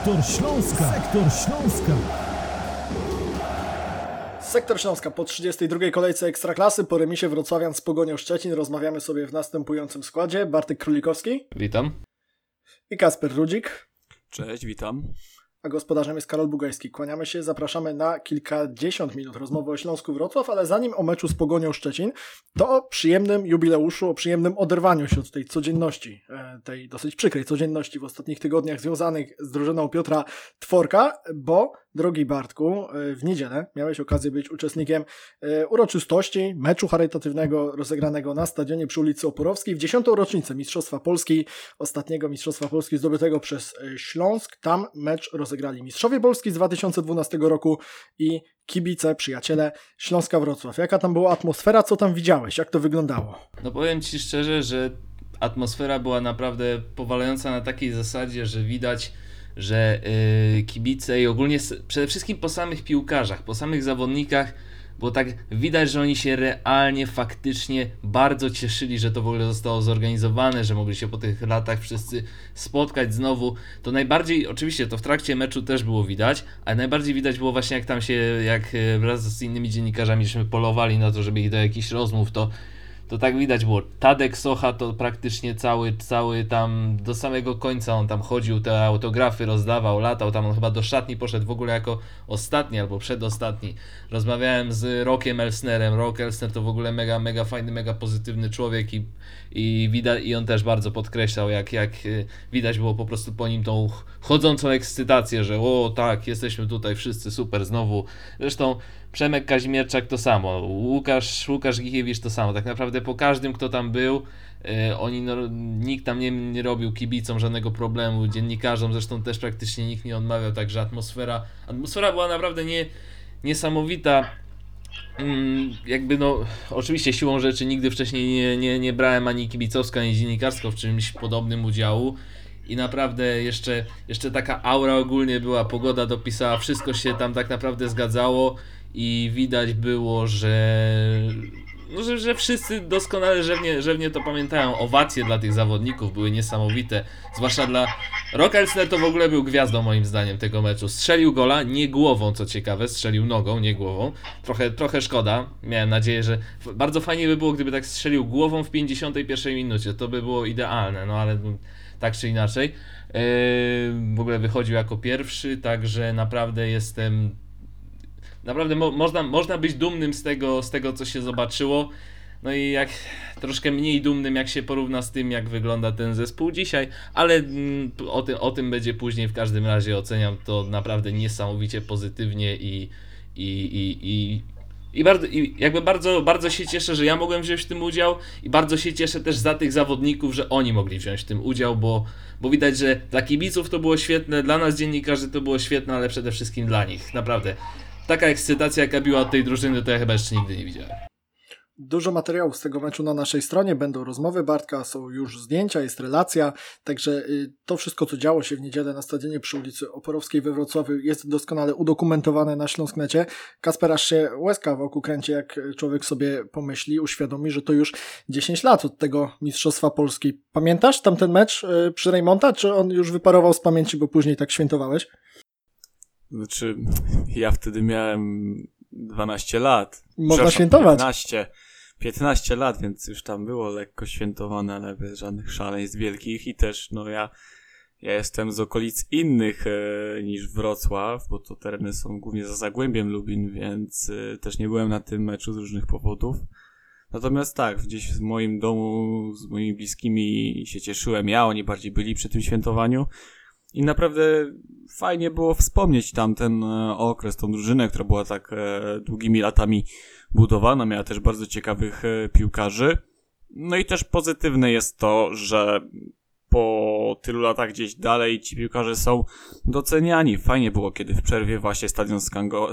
Sektor Śląska. Sektor Śląska. Sektor Śląska po 32. kolejce Ekstraklasy po remisie Wrocławian z Pogonią Szczecin rozmawiamy sobie w następującym składzie. Bartek Królikowski Witam. i Kasper Rudzik, Cześć, witam. A gospodarzem jest Karol Bugajski. Kłaniamy się, zapraszamy na kilkadziesiąt minut rozmowy o Śląsku Wrocław, ale zanim o meczu z Pogonią Szczecin, to o przyjemnym jubileuszu, o przyjemnym oderwaniu się od tej codzienności, e, tej dosyć przykrej codzienności w ostatnich tygodniach związanych z drużyną Piotra Tworka, bo drogi Bartku, e, w niedzielę miałeś okazję być uczestnikiem e, uroczystości meczu charytatywnego rozegranego na stadionie przy ulicy Oporowskiej w dziesiątą rocznicę Mistrzostwa Polski, ostatniego Mistrzostwa Polski zdobytego przez e, Śląsk. Tam mecz rozegrali Mistrzowie Polski z 2012 roku i kibice, przyjaciele Śląska Wrocław. Jaka tam była atmosfera, co tam widziałeś, jak to wyglądało? No powiem Ci szczerze, że atmosfera była naprawdę powalająca na takiej zasadzie, że widać, że yy, kibice i ogólnie przede wszystkim po samych piłkarzach, po samych zawodnikach, bo tak widać, że oni się realnie, faktycznie bardzo cieszyli, że to w ogóle zostało zorganizowane, że mogli się po tych latach wszyscy spotkać znowu. To najbardziej, oczywiście to w trakcie meczu też było widać, ale najbardziej widać było właśnie jak tam się, jak e, wraz z innymi dziennikarzami żeśmy polowali na to, żeby ich do jakichś rozmów, to to tak widać było. Tadek Socha to praktycznie cały, cały tam do samego końca on tam chodził, te autografy rozdawał, latał tam, on chyba do szatni poszedł w ogóle jako ostatni albo przedostatni. Rozmawiałem z Rockiem Elsnerem. Rock Elsner to w ogóle mega, mega fajny, mega pozytywny człowiek i, i, widać, i on też bardzo podkreślał, jak, jak y, widać było po prostu po nim tą ch- chodzącą ekscytację, że o tak, jesteśmy tutaj wszyscy super znowu. Zresztą Przemek Kazimierczak to samo, Łukasz, Łukasz Gichiewicz to samo. Tak naprawdę po każdym, kto tam był, y, oni, no, nikt tam nie, nie robił kibicom żadnego problemu, dziennikarzom zresztą też praktycznie nikt nie odmawiał, także atmosfera, atmosfera była naprawdę nie, niesamowita. Mm, jakby no, oczywiście siłą rzeczy nigdy wcześniej nie, nie, nie brałem ani kibicowsko, ani dziennikarsko w czymś podobnym udziału. I naprawdę jeszcze, jeszcze taka aura ogólnie była, pogoda dopisała, wszystko się tam tak naprawdę zgadzało i widać było, że, no, że, że wszyscy doskonale rzewnie, rzewnie to pamiętają. Owacje dla tych zawodników były niesamowite, zwłaszcza dla... Rock to w ogóle był gwiazdą moim zdaniem tego meczu. Strzelił gola, nie głową, co ciekawe, strzelił nogą, nie głową. Trochę, trochę szkoda, miałem nadzieję, że... Bardzo fajnie by było, gdyby tak strzelił głową w 51 minucie, to by było idealne, no ale tak czy inaczej. Yy, w ogóle wychodził jako pierwszy, także naprawdę jestem naprawdę mo można, można być dumnym z tego, z tego, co się zobaczyło. No i jak troszkę mniej dumnym, jak się porówna z tym, jak wygląda ten zespół dzisiaj, ale mm, o, tym, o tym będzie później. W każdym razie oceniam to naprawdę niesamowicie pozytywnie i, i, i, i, i, bardzo, i jakby bardzo, bardzo się cieszę, że ja mogłem wziąć w tym udział i bardzo się cieszę też za tych zawodników, że oni mogli wziąć w tym udział, bo, bo widać, że dla kibiców to było świetne, dla nas dziennikarzy to było świetne, ale przede wszystkim dla nich. Naprawdę taka ekscytacja, jaka była tej drużyny, to ja chyba jeszcze nigdy nie widziałem. Dużo materiałów z tego meczu na naszej stronie, będą rozmowy Bartka, są już zdjęcia, jest relacja, także y, to wszystko, co działo się w niedzielę na stadionie przy ulicy Oporowskiej we Wrocławiu jest doskonale udokumentowane na Śląsknecie. Kasper aż się łezka wokół kręci, jak człowiek sobie pomyśli, uświadomi, że to już 10 lat od tego Mistrzostwa Polski. Pamiętasz tamten mecz y, przy Rejmonta, czy on już wyparował z pamięci, bo później tak świętowałeś? Znaczy, ja wtedy miałem 12 lat. Można świętować. 15. 15 lat, więc już tam było lekko świętowane, ale bez żadnych szaleństw wielkich i też, no ja, ja jestem z okolic innych e, niż Wrocław, bo to tereny są głównie za Zagłębiem Lubin, więc e, też nie byłem na tym meczu z różnych powodów. Natomiast tak, gdzieś w moim domu z moimi bliskimi się cieszyłem ja, oni bardziej byli przy tym świętowaniu. I naprawdę fajnie było wspomnieć tamten e, okres, tą drużynę, która była tak e, długimi latami budowana, miała też bardzo ciekawych e, piłkarzy. No i też pozytywne jest to, że po tylu latach gdzieś dalej ci piłkarze są doceniani. Fajnie było, kiedy w przerwie właśnie stadion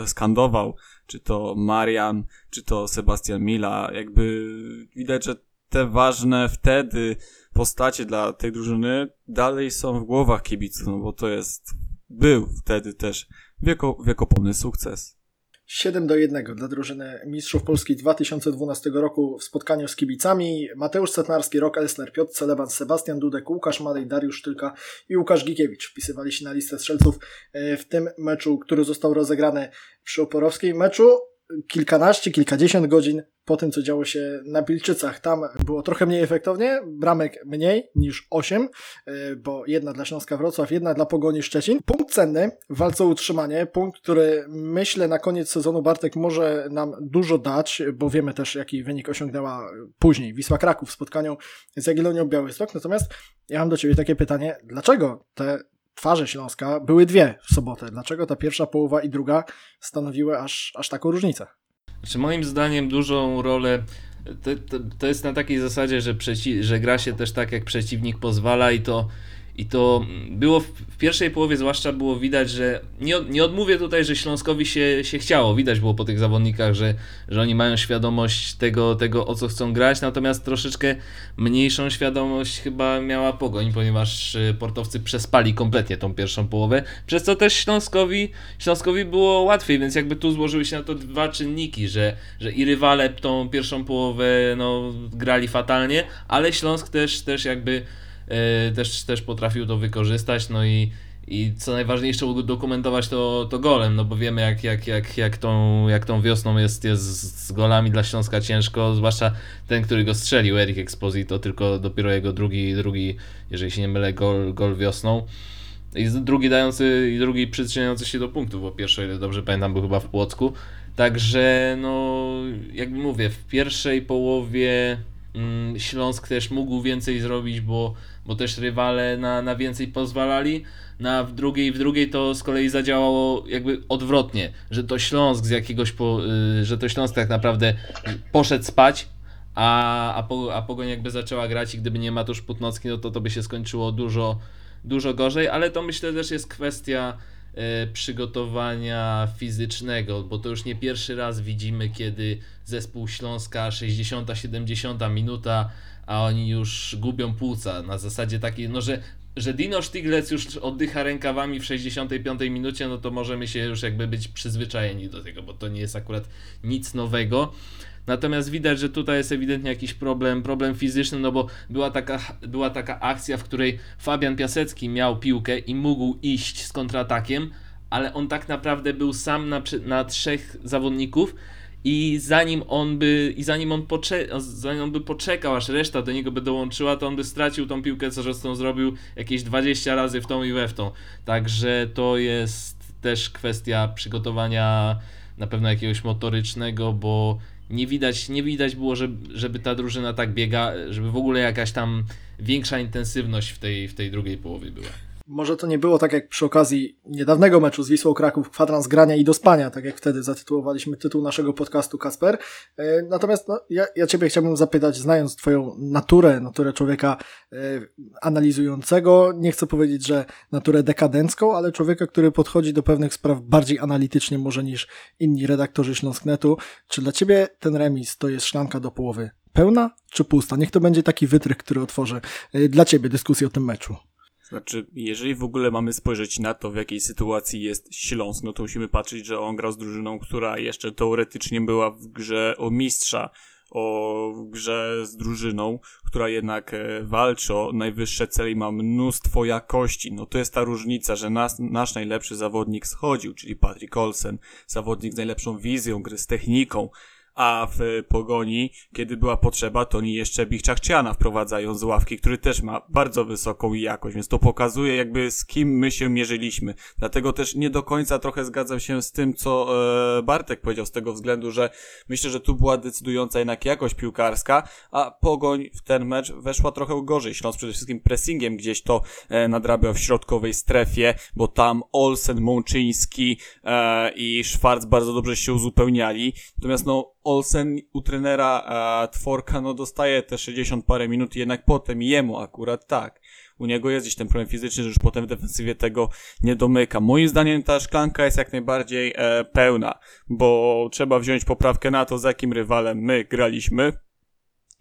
skandował, czy to Marian, czy to Sebastian Mila. Jakby widać, że te ważne wtedy postacie dla tej drużyny dalej są w głowach kibiców, no bo to jest, był wtedy też wieko, wiekopomny sukces. 7 do 1 dla drużyny Mistrzów Polski 2012 roku w spotkaniu z kibicami. Mateusz Setnarski, Rok Elsner, Piotr Celeban, Sebastian Dudek, Łukasz Madej, Dariusz Tylka i Łukasz Gikiewicz wpisywali się na listę strzelców e, w tym meczu, który został rozegrany przy Oporowskiej. Meczu kilkanaście, kilkadziesiąt godzin po tym, co działo się na Pilczycach. Tam było trochę mniej efektownie, bramek mniej niż 8, e, bo jedna dla Śląska Wrocław, jedna dla Pogoni Szczecin. Punkt cenny w walce o utrzymanie, punkt, który myślę na koniec sezonu Bartek może nam dużo dać, bo wiemy też, jaki wynik osiągnęła później Wisła Kraków w spotkaniu z Jagiellonią Białystok. Natomiast ja mam do Ciebie takie pytanie, dlaczego te twarze Śląska były dwie w sobotę. Dlaczego ta pierwsza połowa i druga stanowiły aż, aż taką różnicę? Znaczy, moim zdaniem dużą rolę to, to, to jest na takiej zasadzie, że, przeci- że gra się też tak, jak przeciwnik pozwala i to i to było w, pierwszej połowie zwłaszcza było widać, że nie, nie odmówię tutaj, że Śląskowi się, się chciało. Widać było po tych zawodnikach, że, że oni mają świadomość tego, tego, o co chcą grać, natomiast troszeczkę mniejszą świadomość chyba miała Pogoń, ponieważ y, portowcy przespali kompletnie tą pierwszą połowę, przez co też Śląskowi, Śląskowi było łatwiej, więc jakby tu złożyły się na to dwa czynniki, że, że i rywale tą pierwszą połowę no, grali fatalnie, ale Śląsk też, też jakby E, też, też potrafił to wykorzystać, no i, i co najważniejsze udokumentować to, to golem, no bo wiemy jak, jak, jak, jak, tą, jak tą wiosną jest, jest z golami dla Śląska ciężko, zwłaszcza ten, który go strzelił, Erik Exposito, tylko dopiero jego drugi, drugi jeżeli się nie mylę, gol, gol wiosną. I drugi dający, i drugi przyczyniający się do punktów, bo pierwszy, ile dobrze pamiętam, był chyba w Płocku. Także, no, jak mówię, w pierwszej połowie mm, Śląsk też mógł więcej zrobić, bo bo też rywale na, na więcej pozwalali. Na w drugiej, w drugiej to z kolei zadziałało jakby odwrotnie, że to Śląsk z jakiegoś, po, y, że to Śląsk tak naprawdę poszedł spać, a, a, po, a Pogoń jakby zaczęła grać i gdyby nie Matusz Putnocki, no to to by się skończyło dużo, dużo gorzej, ale to myślę też jest kwestia przygotowania fizycznego, bo to już nie pierwszy raz widzimy, kiedy zespół Śląska 60-70 minuta a oni już gubią płuca na zasadzie takiej, no że, że Dino Stiglec już oddycha rękawami w 65 minucie, no to możemy się już jakby być przyzwyczajeni do tego, bo to nie jest akurat nic nowego. Natomiast widać, że tutaj jest ewidentnie jakiś problem, problem fizyczny, no bo była taka, była taka akcja, w której Fabian Piasecki miał piłkę i mógł iść z kontratakiem, ale on tak naprawdę był sam na, na trzech zawodników i zanim on by, i zanim on, pocze- zanim on by poczekał, aż reszta do niego by dołączyła, to on by stracił tą piłkę, co zresztą zrobił jakieś 20 razy w tą i we w tą. Także to jest też kwestia przygotowania na pewno jakiegoś motorycznego, bo nie widać, nie widać było, żeby, żeby ta drużyna tak biega, żeby w ogóle jakaś tam większa intensywność w tej, w tej drugiej połowie była. Może to nie było tak jak przy okazji niedawnego meczu z Wisłą Kraków, kwadrans grania i do spania, tak jak wtedy zatytułowaliśmy tytuł naszego podcastu Kasper. E, natomiast no, ja, ja Ciebie chciałbym zapytać, znając Twoją naturę, naturę człowieka e, analizującego, nie chcę powiedzieć, że naturę dekadencką, ale człowieka, który podchodzi do pewnych spraw bardziej analitycznie może niż inni redaktorzy Śląsknetu. Czy dla Ciebie ten remis to jest szklanka do połowy pełna czy pusta? Niech to będzie taki wytrych, który otworzy e, dla Ciebie dyskusję o tym meczu. Znaczy, jeżeli w ogóle mamy spojrzeć na to, w jakiej sytuacji jest Śląsk, no to musimy patrzeć, że on grał z drużyną, która jeszcze teoretycznie była w grze o mistrza, o grze z drużyną, która jednak e, walczy o najwyższe cele i ma mnóstwo jakości. No to jest ta różnica, że nas, nasz najlepszy zawodnik schodził, czyli Patrick Olsen, zawodnik z najlepszą wizją gry, z techniką, a w Pogoni, kiedy była potrzeba, to oni jeszcze Bichczachciana wprowadzają z ławki, który też ma bardzo wysoką jakość, więc to pokazuje jakby z kim my się mierzyliśmy. Dlatego też nie do końca trochę zgadzam się z tym, co e, Bartek powiedział, z tego względu, że myślę, że tu była decydująca jednak jakość piłkarska, a Pogoń w ten mecz weszła trochę gorzej. Śląsk przede wszystkim pressingiem gdzieś to e, nadrabiał w środkowej strefie, bo tam Olsen, Mączyński e, i Schwarz bardzo dobrze się uzupełniali. Natomiast no Olsen u trenera a Tworka no dostaje te 60 parę minut jednak potem jemu akurat tak. U niego jest gdzieś ten problem fizyczny, że już potem w defensywie tego nie domyka. Moim zdaniem ta szklanka jest jak najbardziej e, pełna, bo trzeba wziąć poprawkę na to, z jakim rywalem my graliśmy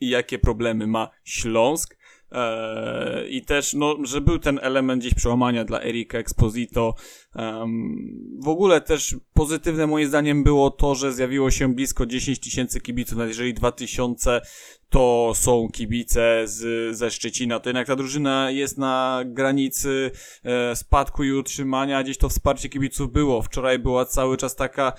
i jakie problemy ma Śląsk Eee, I też, no, że był ten element gdzieś przełamania dla Erika Exposito. W ogóle też pozytywne moim zdaniem było to, że zjawiło się blisko 10 tysięcy kibiców, jeżeli 2000 to są kibice z, ze Szczecina, to jednak ta drużyna jest na granicy e, spadku i utrzymania, gdzieś to wsparcie kibiców było. Wczoraj była cały czas taka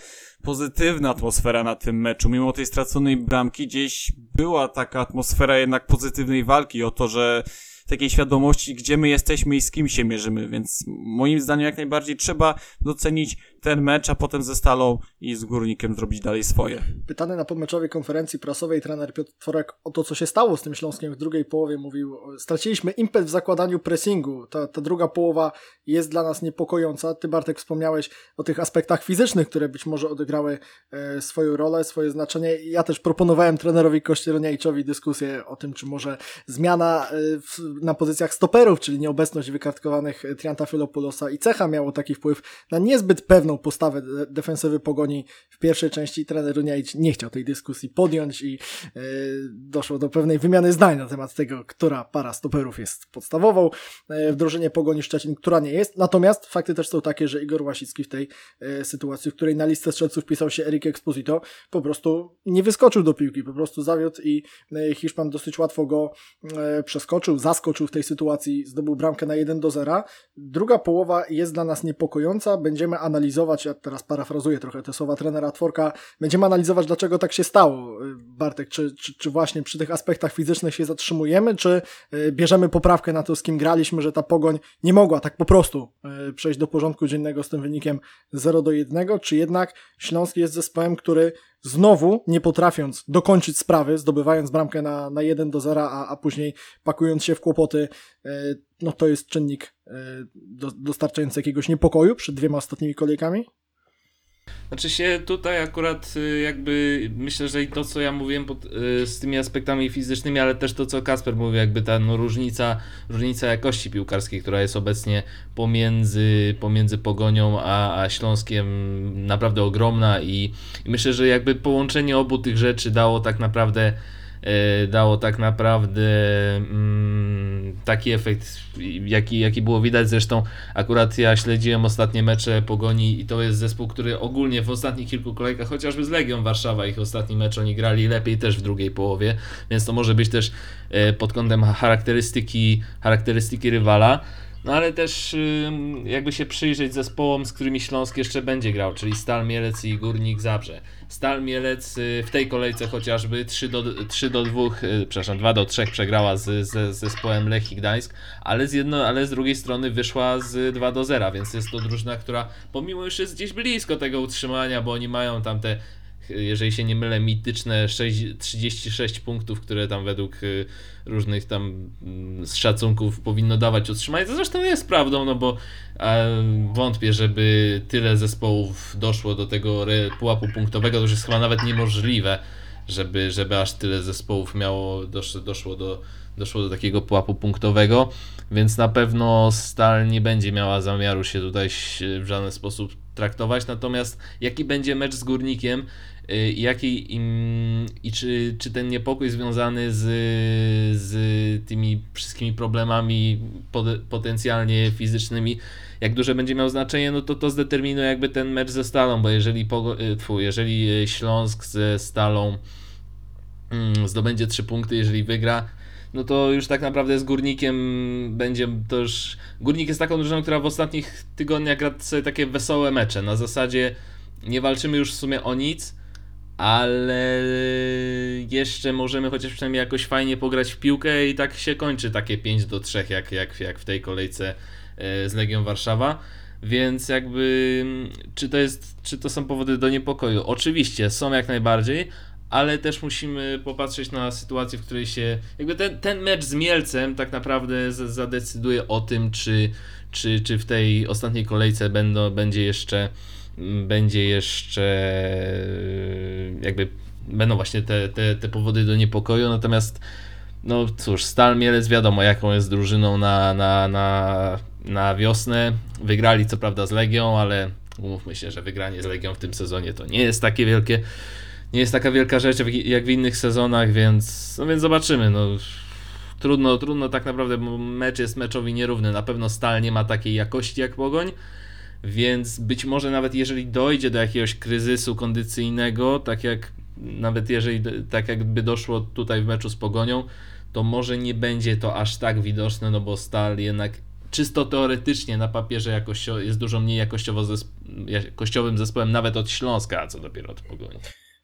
pozytywna atmosfera na tym meczu. Mimo tej straconej bramki gdzieś była taka atmosfera jednak pozytywnej walki o to, że takiej świadomości, gdzie my jesteśmy i z kim się mierzymy, więc moim zdaniem jak najbardziej trzeba docenić ten mecz, a potem ze Stalą i z Górnikiem zrobić dalej swoje. Pytany na pomeczowej konferencji prasowej trener Piotr Tworek o to, co się stało z tym Śląskiem w drugiej połowie, mówił, straciliśmy impet w zakładaniu pressingu, ta, ta druga połowa jest dla nas niepokojąca. Ty Bartek wspomniałeś o tych aspektach fizycznych, które być może odegrały e, swoją rolę, swoje znaczenie. Ja też proponowałem trenerowi Kościelniajczowi dyskusję o tym, czy może zmiana e, w, na pozycjach stoperów, czyli nieobecność wykartkowanych Trianta Filopulosa i Cecha miało taki wpływ na niezbyt pewną postawę de- defensywy Pogoni w pierwszej części. Trener Runiajcz nie chciał tej dyskusji podjąć i e, doszło do pewnej wymiany zdań na temat tego, która para stoperów jest podstawową e, w Pogoni Szczecin, która nie jest. Natomiast fakty też są takie, że Igor Łasicki w tej e, sytuacji, w której na listę strzelców wpisał się Erik Exposito, po prostu nie wyskoczył do piłki, po prostu zawiódł i Hiszpan dosyć łatwo go przeskoczył, zaskoczył w tej sytuacji, zdobył bramkę na 1 do 0. Druga połowa jest dla nas niepokojąca, będziemy analizować, ja teraz parafrazuję trochę te słowa trenera Tworka, będziemy analizować, dlaczego tak się stało. E, Bartek, czy, czy, czy właśnie przy tych aspektach fizycznych się zatrzymujemy, czy e, bierzemy poprawkę na to, z kim graliśmy, że ta pogoń nie mogła tak po prostu e, przejść do porządku dziennego z tym wynikiem 0 do 1, czy jednak Śląsk jest zespołem, który znowu, nie potrafiąc dokończyć sprawy, zdobywając bramkę na, na 1 do 0, a, a później pakując się w kłopoty, e, no to jest czynnik e, do, dostarczający jakiegoś niepokoju przed dwiema ostatnimi kolejkami? Znaczy się tutaj akurat y, jakby myślę, że i to co ja mówiłem pod, y, z tymi aspektami fizycznymi, ale też to co Kasper mówił, jakby ta no, różnica, różnica jakości piłkarskiej, która jest obecnie pomiędzy, pomiędzy Pogonią a, a Śląskiem naprawdę ogromna i, i myślę, że jakby połączenie obu tych rzeczy dało tak naprawdę dało tak naprawdę mm, taki efekt, jaki, jaki było widać. Zresztą akurat ja śledziłem ostatnie mecze Pogoni i to jest zespół, który ogólnie w ostatnich kilku kolejkach, chociażby z Legią Warszawa, ich ostatni mecz oni grali lepiej też w drugiej połowie, więc to może być też e, pod kątem charakterystyki, charakterystyki rywala. No ale też jakby się przyjrzeć zespołom, z którymi Śląsk jeszcze będzie grał, czyli Stal Mielec i Górnik Zabrze. Stal Mielec y, w tej kolejce chociażby 3 do, 3 do 2, y, przepraszam, 2 do 3 przegrała z, z, zespołem Lech i Gdańsk, ale z, jedno, ale z drugiej strony wyszła z 2 do 0, więc jest to drużyna, która pomimo już jest gdzieś blisko tego utrzymania, bo oni mają tam te jeżeli się nie mylę, mityczne 6, 36 punktów, które tam według y, różnych tam mm, szacunków powinno dawać utrzymanie. To zresztą jest prawdą, no bo e, wątpię, żeby tyle zespołów doszło do tego pułapu punktowego, to już jest chyba nawet niemożliwe, żeby, żeby aż tyle zespołów miało, dosz, doszło do doszło do takiego pułapu punktowego, więc na pewno Stal nie będzie miała zamiaru się tutaj w żaden sposób traktować. Natomiast jaki będzie mecz z Górnikiem jaki im, i czy, czy ten niepokój związany z, z tymi wszystkimi problemami pod, potencjalnie fizycznymi, jak duże będzie miał znaczenie, no to to zdeterminuje jakby ten mecz ze Stalą, bo jeżeli, pogo, y, tfu, jeżeli Śląsk ze Stalą mm, zdobędzie 3 punkty, jeżeli wygra, no to już tak naprawdę z Górnikiem będzie to już... Górnik jest taką drużyną, która w ostatnich tygodniach gra sobie takie wesołe mecze, na zasadzie nie walczymy już w sumie o nic, ale jeszcze możemy chociaż przynajmniej jakoś fajnie pograć w piłkę i tak się kończy takie 5 do 3 jak, jak, jak w tej kolejce e, z Legią Warszawa. Więc jakby czy to jest, czy to są powody do niepokoju? Oczywiście są jak najbardziej, ale też musimy popatrzeć na sytuację, w której się. Jakby ten, ten mecz z Mielcem tak naprawdę zadecyduje o tym, czy, czy, czy w tej ostatniej kolejce będą, będzie jeszcze. Będzie jeszcze. Jakby będą właśnie te, te, te powody do niepokoju. Natomiast, no cóż, Stal Mielec wiadomo, jaką jest drużyną na, na, na, na wiosnę. Wygrali co prawda z Legią, ale umówmy się, że wygranie z Legią w tym sezonie to nie jest takie wielkie nie jest taka wielka rzecz jak w innych sezonach, więc, no więc zobaczymy. No, trudno, trudno tak naprawdę, mecz jest meczowi nierówny. Na pewno Stal nie ma takiej jakości jak Pogoń, więc być może nawet jeżeli dojdzie do jakiegoś kryzysu kondycyjnego, tak jak nawet jeżeli tak jakby doszło tutaj w meczu z Pogonią, to może nie będzie to aż tak widoczne, no bo Stal jednak czysto teoretycznie na papierze jakościo, jest dużo mniej jakościowo zesp- jakościowym zespołem nawet od Śląska, a co dopiero od Pogoni.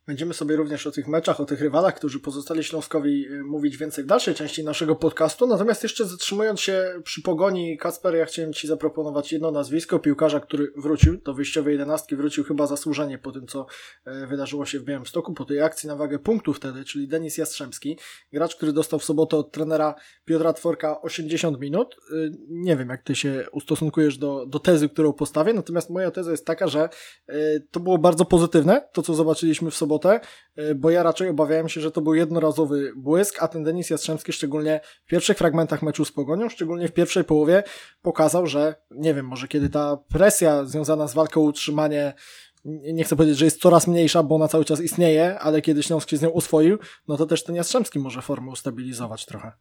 Będziemy sobie również o tych meczach, o tych rywalach, którzy pozostali Śląskowi y, mówić więcej w dalszej części naszego podcastu. Natomiast jeszcze zatrzymując się przy pogoni, Kacper, ja chciałem Ci zaproponować jedno nazwisko piłkarza, który wrócił do wyjściowej jedenastki, wrócił chyba zasłużenie po tym, co e, wydarzyło się w Białymstoku, po tej akcji na wagę punktu wtedy, czyli Denis Jastrzębski, gracz, który dostał w sobotę od trenera Piotra Tworka 80 minut. Y, Nie wiem, jak Ty się ustosunkujesz do, do tezy, którą postawię, natomiast moja teza jest taka, że y, to było bardzo pozytywne, to co zobaczyliśmy w sobotę, y, bo ja raczej obawiałem się, że to był jednorazowy błysk, a ten Denis Jastrzębski szczególnie w pierwszych fragmentach meczu z Pogonią, szczególnie w pierwszej połowie pokazał, że nie wiem, może kiedy ta presja związana z walką o utrzymanie nie chcę powiedzieć, że jest coraz mniejsza, bo ona cały czas istnieje, ale kiedy Śląsk się z nią oswoił, no to też ten Jastrzębski może formę ustabilizować trochę.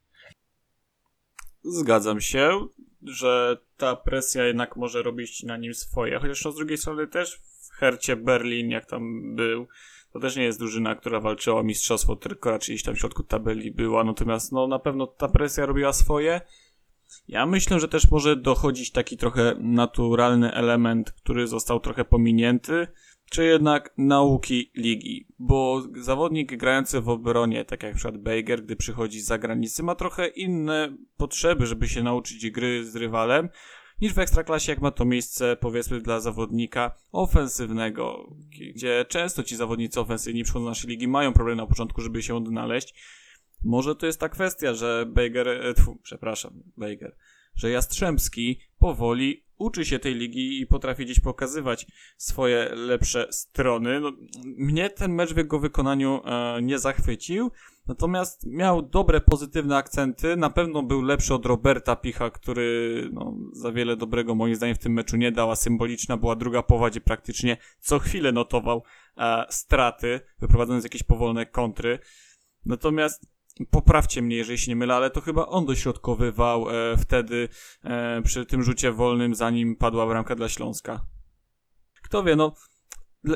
Zgadzam się, że ta presja jednak może robić na nim swoje. Chociaż no z drugiej strony też w Hercie Berlin, jak tam był, to też nie jest drużyna, która walczyła o mistrzostwo, tylko raczej gdzieś tam w środku tabeli była. Natomiast no na pewno ta presja robiła swoje. Ja myślę, że też może dochodzić taki trochę naturalny element, który został trochę pominięty, czy jednak nauki ligi, bo zawodnik grający w obronie, tak jak przykład Bejger, gdy przychodzi z zagranicy, ma trochę inne potrzeby, żeby się nauczyć gry z rywalem, niż w ekstraklasie, jak ma to miejsce, powiedzmy, dla zawodnika ofensywnego, gdzie często ci zawodnicy ofensywni przychodzą do naszej ligi, mają problem na początku, żeby się odnaleźć. Może to jest ta kwestia, że Bejger, e, przepraszam, Bejger, że Jastrzębski powoli uczy się tej ligi i potrafi gdzieś pokazywać swoje lepsze strony. No, mnie ten mecz w jego wykonaniu e, nie zachwycił, natomiast miał dobre, pozytywne akcenty. Na pewno był lepszy od Roberta Picha, który no, za wiele dobrego moim zdaniem w tym meczu nie dał, symboliczna była druga połowa, gdzie praktycznie co chwilę notował e, straty, wyprowadzając jakieś powolne kontry. Natomiast Poprawcie mnie, jeżeli się nie mylę, ale to chyba on dośrodkowywał e, wtedy e, przy tym rzucie wolnym, zanim padła bramka dla Śląska. Kto wie, no.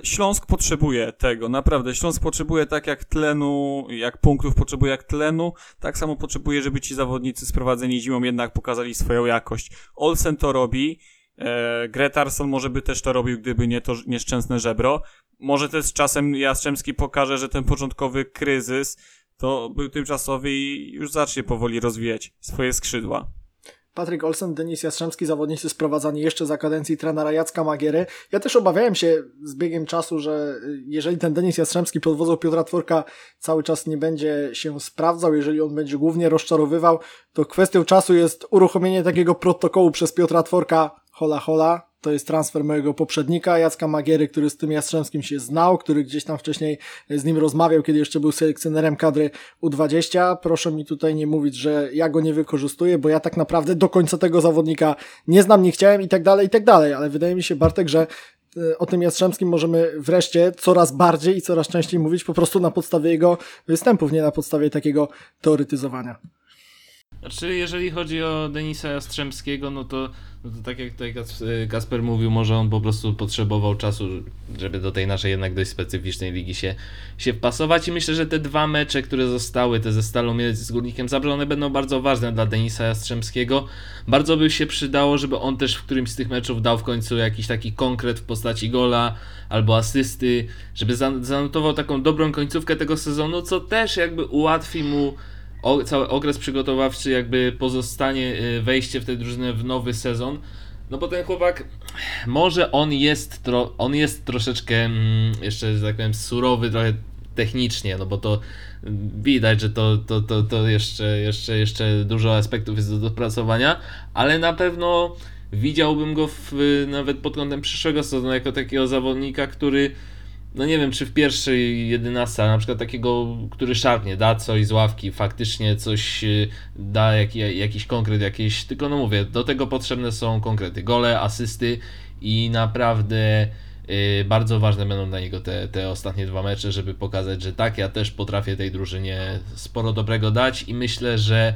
Śląsk potrzebuje tego, naprawdę. Śląsk potrzebuje tak jak tlenu, jak punktów potrzebuje jak tlenu, tak samo potrzebuje, żeby ci zawodnicy sprowadzeni zimą jednak pokazali swoją jakość. Olsen to robi, e, Gretarsson może by też to robił, gdyby nie to nieszczęsne żebro. Może też czasem Jastrzębski pokaże, że ten początkowy kryzys to był tymczasowy i już zacznie powoli rozwijać swoje skrzydła. Patryk Olsen, Denis Jastrzębski, zawodnicy sprowadzani jeszcze za kadencji trenera Jacka Magiery. Ja też obawiałem się z biegiem czasu, że y, jeżeli ten Denis Jastrzębski pod wodzą Piotra Tworka cały czas nie będzie się sprawdzał, jeżeli on będzie głównie rozczarowywał, to kwestią czasu jest uruchomienie takiego protokołu przez Piotra Tworka hola hola, to jest transfer mojego poprzednika, Jacka Magiery, który z tym Jastrzębskim się znał, który gdzieś tam wcześniej z nim rozmawiał, kiedy jeszcze był selekcjonerem kadry U20. Proszę mi tutaj nie mówić, że ja go nie wykorzystuję, bo ja tak naprawdę do końca tego zawodnika nie znam, nie chciałem i tak dalej, i tak dalej, ale wydaje mi się, Bartek, że e, o tym Jastrzębskim możemy wreszcie coraz bardziej i coraz częściej mówić po prostu na podstawie jego występów, nie na podstawie takiego teoretyzowania. Znaczy, jeżeli chodzi o Denisa Jastrzębskiego, no to, no to tak jak tutaj Kas- Kasper mówił, może on po prostu potrzebował czasu, żeby do tej naszej jednak dość specyficznej ligi się, się wpasować i myślę, że te dwa mecze, które zostały, te ze Stalą z Górnikiem Zabrze, one będą bardzo ważne dla Denisa Jastrzębskiego. Bardzo by się przydało, żeby on też w którymś z tych meczów dał w końcu jakiś taki konkret w postaci gola albo asysty, żeby zan- zanotował taką dobrą końcówkę tego sezonu, co też jakby ułatwi mu o, cały okres przygotowawczy, jakby pozostanie y, wejście w tę drużynę w nowy sezon. No bo ten chłopak, może on jest, tro, on jest troszeczkę mm, jeszcze, że tak powiem, surowy trochę technicznie, no bo to mm, widać, że to, to, to, to jeszcze, jeszcze, jeszcze dużo aspektów jest do dopracowania, ale na pewno widziałbym go w, y, nawet pod kątem przyszłego sezonu jako takiego zawodnika, który no nie wiem, czy w pierwszej 11, na przykład takiego, który szarpnie, da coś z ławki, faktycznie coś y, da, jak, jakiś konkret, jakieś, tylko no mówię, do tego potrzebne są konkrety, gole, asysty i naprawdę y, bardzo ważne będą dla niego te, te ostatnie dwa mecze, żeby pokazać, że tak, ja też potrafię tej drużynie sporo dobrego dać i myślę, że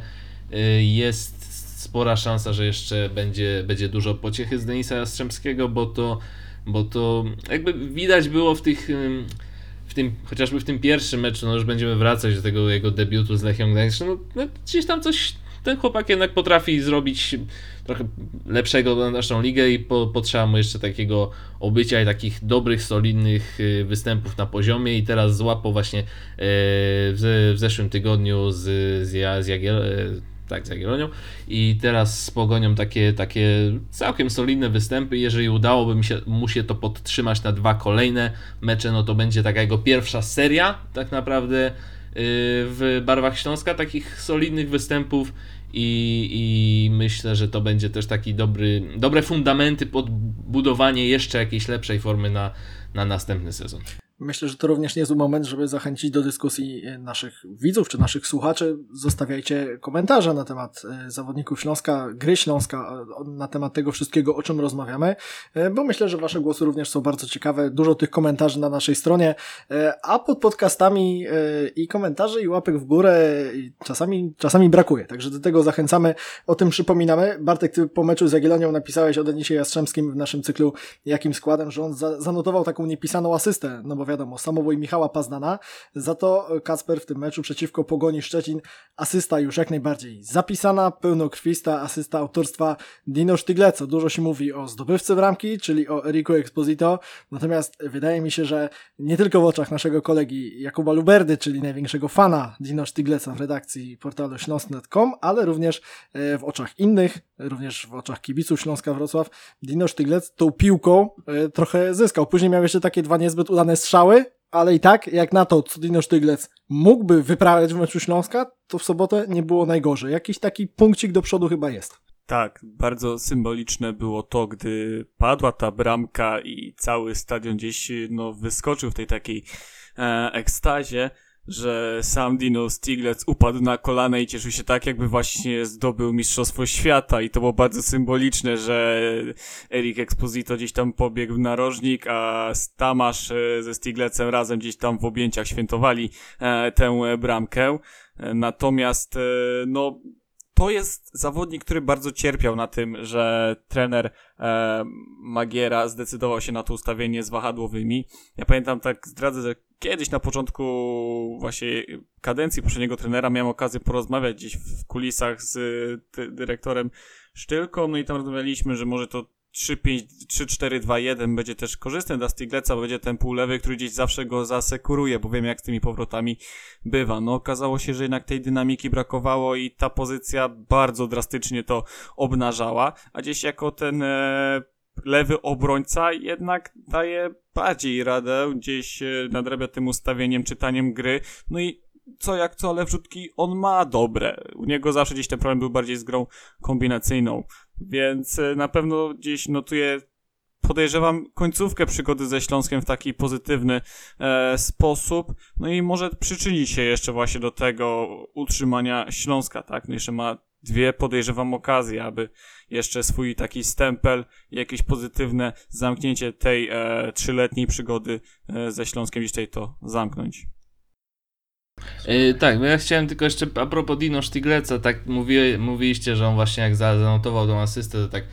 y, jest spora szansa, że jeszcze będzie, będzie dużo pociechy z Denisa Jastrzębskiego, bo to, bo to jakby widać było w tych w tym, chociażby w tym pierwszym meczu, no już będziemy wracać do tego jego debiutu z Lechią Gdańsk, no, no gdzieś tam coś ten chłopak jednak potrafi zrobić trochę lepszego na naszą ligę i po, potrzeba mu jeszcze takiego obycia i takich dobrych, solidnych y, występów na poziomie i teraz złapał właśnie e, w, zeszłym tygodniu z, z, z e, tak, z Jagiellonią i teraz z Pogonią takie, takie całkiem solidne występy. Jeżeli udałoby mi się, mu się to podtrzymać na dwa kolejne mecze, no to będzie taka jego pierwsza seria tak naprawdę y, w barwach Śląska takich solidnych występów i, i myślę, że to będzie też taki dobry, dobre fundamenty pod budowanie jeszcze jakiejś lepszej formy na, na następny sezon. Myślę, że to również niezły moment, żeby zachęcić do dyskusji e, naszych widzów czy naszych słuchaczy. Zostawiajcie komentarze na temat e, zawodników Śląska, gry Śląska, na temat tego wszystkiego, o czym rozmawiamy, e, bo myślę, że Wasze głosy również są bardzo ciekawe. Dużo tych komentarzy na naszej stronie, a pod podcastami i komentarzy, i łapek w górę czasami, czasami brakuje. Także do tego zachęcamy, o tym przypominamy. Bartek, ty po meczu z Jagiellonią napisałeś o Denisie Jastrzębskim w naszym cyklu jakim składem, że on za, zanotował taką niepisaną asystę, no bo wiadomo, samobój Michała Pazdana. Za to Kacper w tym meczu przeciwko Pogoni Szczecin asysta już jak najbardziej zapisana, pełnokrwista asysta autorstwa Dino Sztygleca. Dużo się mówi o zdobywcy bramki, czyli o Eriku Exposito, natomiast wydaje mi się, że nie tylko w oczach naszego kolegi Jakuba Luberdy, czyli największego fana Dino Sztygleca w redakcji portalu śląsk.com, ale również e, w oczach innych, również w oczach kibiców Śląska Wrocław, Dino Sztyglec tą piłką e, trochę zyskał. Później miał jeszcze takie dwa niezbyt udane strzały, ale i tak, jak na to, co Sztyglec mógłby wyprawiać w meczu Śląska, to w sobotę nie było najgorzej. Jakiś taki punkcik do przodu chyba jest. Tak, bardzo symboliczne było to, gdy padła ta bramka i cały stadion gdzieś no, wyskoczył w tej takiej e, ekstazie, że sam Dino Stiglitz upadł na kolana i cieszył się tak, jakby właśnie zdobył Mistrzostwo Świata i to było bardzo symboliczne, że Erik Exposito gdzieś tam pobiegł na rożnik, a Stamasz e, ze Stiglecem razem gdzieś tam w objęciach świętowali e, tę bramkę. E, Natomiast, no, to jest zawodnik, który bardzo cierpiał na tym, że trener e, Magiera zdecydował się na to ustawienie z wahadłowymi. Ja pamiętam, tak zdradzę, kiedyś na początku właśnie kadencji poprzedniego trenera miałem okazję porozmawiać gdzieś w kulisach z dy- dyrektorem Sztylką, no i tam rozmawialiśmy, że może to 3-4-2-1 będzie też korzystny dla Stigleca, bo będzie ten półlewy, który gdzieś zawsze go zasekuruje, bo wiem jak z tymi powrotami bywa. No okazało się, że jednak tej dynamiki brakowało i ta pozycja bardzo drastycznie to obnażała, a gdzieś jako ten e, lewy obrońca jednak daje bardziej radę, gdzieś e, nadrabia tym ustawieniem, czytaniem gry, no i co jak co, ale wrzutki on ma dobre. U niego zawsze gdzieś ten problem był bardziej z grą kombinacyjną, więc e, na pewno gdzieś notuję podejrzewam końcówkę przygody ze Śląskiem w taki pozytywny e, sposób. No i może przyczyni się jeszcze właśnie do tego utrzymania Śląska, tak? No jeszcze ma dwie, podejrzewam, okazje, aby jeszcze swój taki stempel jakieś pozytywne zamknięcie tej e, trzyletniej przygody e, ze Śląskiem dzisiaj to zamknąć. Yy, tak, bo ja chciałem tylko jeszcze a propos Dino Sztigleca, tak mówi, mówiliście, że on właśnie jak za- zanotował tą asystę, to tak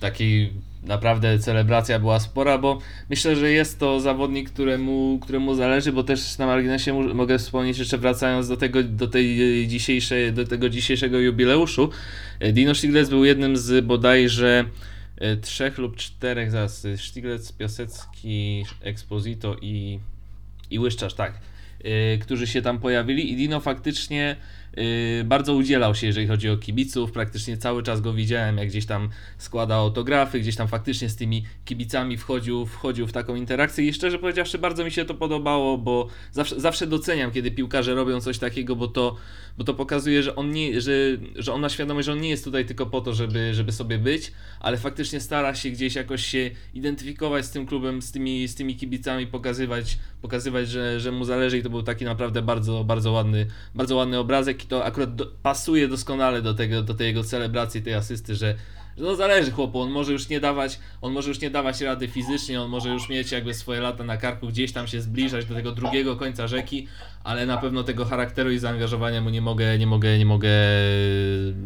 takiej naprawdę celebracja była spora, bo myślę, że jest to zawodnik, któremu, któremu zależy, bo też na marginesie mogę wspomnieć jeszcze wracając do tego, do tej e, dzisiejszej, do tego dzisiejszego jubileuszu. e, Dino Stiglec był jednym z bodajże e, trzech lub czterech, zaraz, Stiglec, Piasecki, Exposito i, i Łyszczarz, tak, którzy się tam pojawili i Dino faktycznie bardzo udzielał się, jeżeli chodzi o kibiców, praktycznie cały czas go widziałem, jak gdzieś tam składa autografy, gdzieś tam faktycznie z tymi kibicami wchodził, wchodził w taką interakcję. I szczerze powiedziawszy bardzo mi się to podobało, bo zawsze, zawsze doceniam, kiedy piłkarze robią coś takiego, bo to, bo to pokazuje, że on, nie, że, że on ma świadomość, że on nie jest tutaj tylko po to, żeby, żeby sobie być, ale faktycznie stara się gdzieś jakoś się identyfikować z tym klubem, z tymi, z tymi kibicami, pokazywać, pokazywać że, że mu zależy. I to był taki naprawdę bardzo, bardzo ładny, bardzo ładny obrazek to akurat do, pasuje doskonale do tego, do tej jego celebracji, tej asysty, że, No zależy chłopu, on może już nie dawać, on może już nie dawać rady fizycznie, on może już mieć jakby swoje lata na karku, gdzieś tam się zbliżać do tego drugiego końca rzeki, ale na pewno tego charakteru i zaangażowania mu nie mogę, nie mogę, nie mogę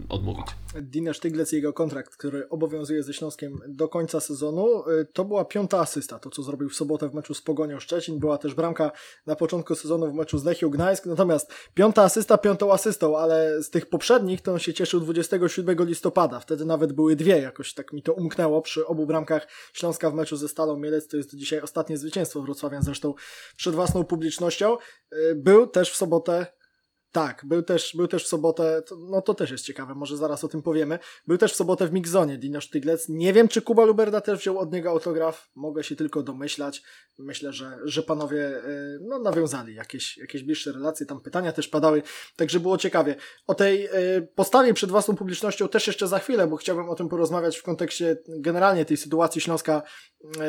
odmówić. Dina Sztyglec, jego kontrakt, który obowiązuje ze Śląskiem do końca sezonu, y, to była piąta asysta, to co zrobił w sobotę w meczu z Pogonią Szczecin, była też bramka na początku sezonu w meczu z Lechią Gdańsk, natomiast piąta asysta piątą asystą, ale z tych poprzednich to on się cieszył 27 listopada, wtedy nawet były dwie, jakoś tak mi to umknęło przy obu bramkach Śląska w meczu ze Stalą Mielec, to jest dzisiaj ostatnie zwycięstwo Wrocławian zresztą przed własną publicznością. Y, Był też w sobotę tak, był też, był też w sobotę, to, no to też jest ciekawe, może zaraz o tym powiemy. Był też w sobotę w Mixzonie Dino Sztyglec. Nie wiem, czy Kuba Luberda też wziął od niego autograf, mogę się tylko domyślać. Myślę, że, że panowie y, no, nawiązali jakieś, jakieś bliższe relacje, tam pytania też padały, także było ciekawie. O tej y, postawie przed własną publicznością też jeszcze za chwilę, bo chciałbym o tym porozmawiać w kontekście generalnie tej sytuacji Śląska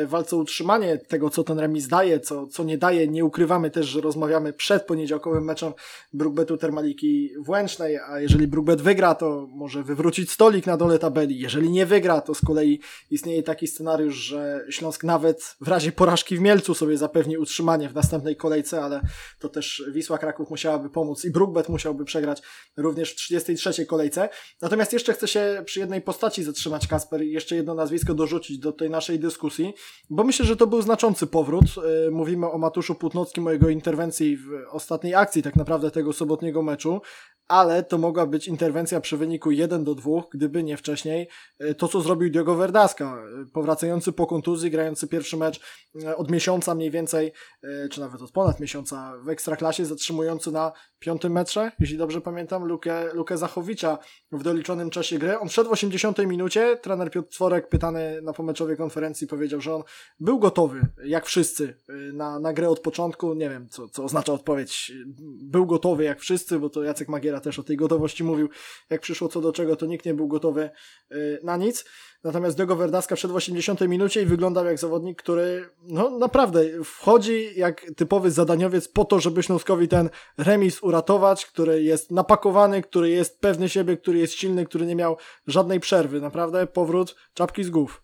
walce o utrzymanie, tego co ten remis daje, co, co nie daje. Nie ukrywamy też, że rozmawiamy przed poniedziałkowym meczem Brookbetu Termaliki Włęcznej, a jeżeli Brookbet wygra, to może wywrócić stolik na dole tabeli. Jeżeli nie wygra, to z kolei istnieje taki scenariusz, że Śląsk nawet w razie porażki w Mielcu sobie zapewni utrzymanie w następnej kolejce, ale to też Wisła Kraków musiałaby pomóc i Brookbet musiałby przegrać również w 33 kolejce. Natomiast jeszcze chcę się przy jednej postaci zatrzymać, Kasper, i jeszcze jedno nazwisko dorzucić do tej naszej dyskusji, bo myślę, że to był znaczący powrót. Yy, Mówimy o Matuszu Płótnockim, o jego interwencji w ostatniej akcji tak naprawdę tego sobotniego meczu, ale to mogła być interwencja przy wyniku 1 do 2, gdyby nie wcześniej e, to, co zrobił Diogo Verdaska, e, powracający po kontuzji, grający pierwszy mecz e, od miesiąca mniej więcej, e, czy nawet od ponad miesiąca w Ekstraklasie, zatrzymujący na piątym metrze, jeśli dobrze pamiętam, Lukę, Lukę Zachowicza w doliczonym czasie gry. On wszedł w 80 minucie, trener Piotr Tworek pytany na pomeczowej konferencji powiedział, że on był gotowy, jak wszyscy, e, na, na grę od początku, nie wiem, co, co oznacza odpowiedź, był gotowy jak wszyscy, bo to Jacek Magiera też o tej gotowości mówił, jak przyszło co do czego, to nikt nie był gotowy y, na nic. Natomiast Diogo Verdaska wszedł w 80 minucie i wyglądał jak zawodnik, który no naprawdę wchodzi jak typowy zadaniowiec po to, żeby Śląskowi ten remis uratować, który jest napakowany, który jest pewny siebie, który jest silny, który nie miał żadnej przerwy. Naprawdę powrót czapki z głów.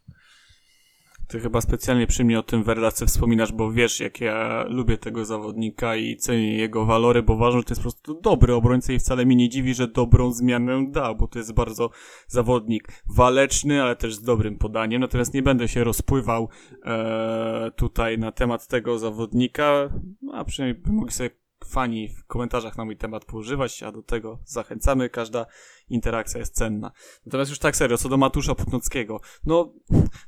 Ty chyba specjalnie przy mnie o tym Verdace wspominasz, bo wiesz, jak ja lubię tego zawodnika i cenię jego walory, bo uważam, że to jest po prostu dobry obrońca i wcale mi nie dziwi, że dobrą zmianę dał, bo to jest bardzo zawodnik waleczny, ale też z dobrym podaniem. Natomiast nie będę się rozpływał e, tutaj na temat tego zawodnika, no, a przynajmniej by mogli sobie fani w komentarzach na mój temat poużywać, a do tego zachęcamy. Każda interakcja jest cenna. Natomiast już tak serio, co do Matusza Putnockiego, no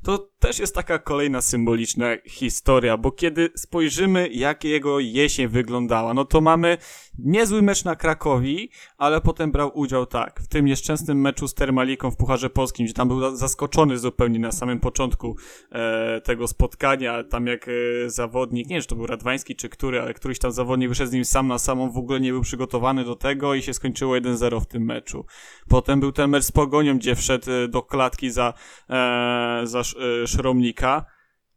to też jest taka kolejna symboliczna historia, bo kiedy spojrzymy, jak jego jesień wyglądała, no to mamy niezły mecz na Krakowi, ale potem brał udział tak, w tym nieszczęsnym meczu z Termaliką w Pucharze Polskim, gdzie tam był zaskoczony zupełnie na samym początku e, tego spotkania, tam jak e, zawodnik, nie wiem, czy to był Radwański czy który, ale któryś tam zawodnik wyszedł z nim sam na samą, w ogóle nie był przygotowany do tego i się skończyło 1-0 w tym meczu. Potem był ten mecz z Pogonią, gdzie wszedł e, do klatki za, e, za Sz- e, Szromnika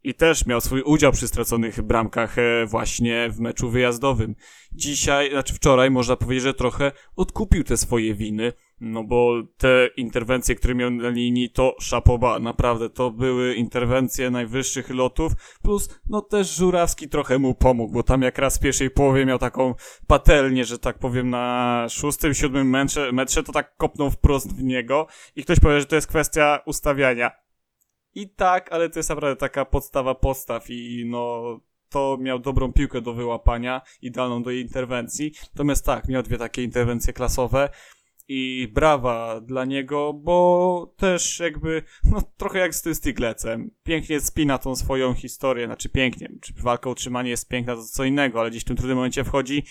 i też miał swój udział przy straconych bramkach e, właśnie w meczu wyjazdowym. Dzisiaj, znaczy wczoraj można powiedzieć, że trochę odkupił te swoje winy, no bo te interwencje, które miał na linii, to szapoba, naprawdę, to były interwencje najwyższych lotów, plus no też Żurawski trochę mu pomógł, bo tam jak raz w pierwszej połowie miał taką patelnię, że tak powiem, na szóstym, siódmym metrze, metrze to tak kopnął wprost w niego i ktoś powie, że to jest kwestia ustawiania. I tak, ale to jest naprawdę taka podstawa postaw i no to miał dobrą piłkę do wyłapania, idealną do jej interwencji. Natomiast tak, miał dwie takie interwencje klasowe i brawa dla niego, bo też jakby, no trochę jak z tym Stiglecem. Pięknie spina tą swoją historię, znaczy pięknie, czy walka o utrzymanie jest piękna, to co innego, ale gdzieś w tym trudnym momencie wchodzi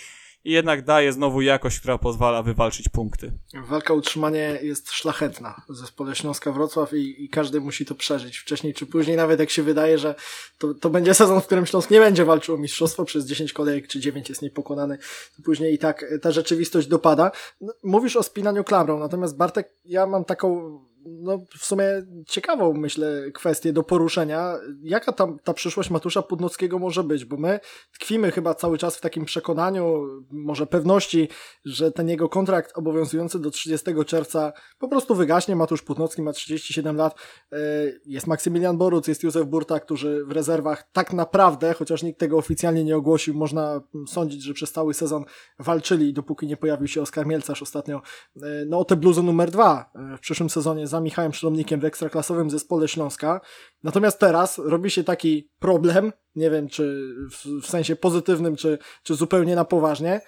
i jednak daje znowu jakość, która pozwala wywalczyć punkty. Walka o utrzymanie jest szlachetna w zespole Śląska Wrocław i, i każdy musi to przeżyć wcześniej czy później, nawet jak się wydaje, że to, to będzie sezon, w którym Śląsk nie będzie walczył o mistrzostwo przez 10 kolejek czy 9 jest niepokonany, to później i tak ta rzeczywistość dopada. No, Mówisz o spinaniu klamrą, natomiast Bartek, ja mam taką no, w sumie ciekawą, myślę, kwestię do poruszenia. Jaka tam ta przyszłość Matusza Pudnockiego może być? Bo my tkwimy chyba cały czas w takim przekonaniu, może pewności, że ten jego kontrakt obowiązujący do 30 czerwca po prostu wygaśnie. Matusz Pudnocki ma 37 lat. E, jest Maksymilian Boruc, jest Józef Burta, którzy w rezerwach tak naprawdę, chociaż nikt tego oficjalnie nie ogłosił, można sądzić, że przez cały sezon walczyli, dopóki nie pojawił się Oskar Mielcarz ostatnio, e, no o tę bluzę numer dwa e, w przyszłym sezonie za Michałem Szlomnikiem w ekstraklasowym zespole Śląska. Natomiast teraz robi się taki problem, nie wiem czy w, w sensie pozytywnym, czy, czy zupełnie na poważnie,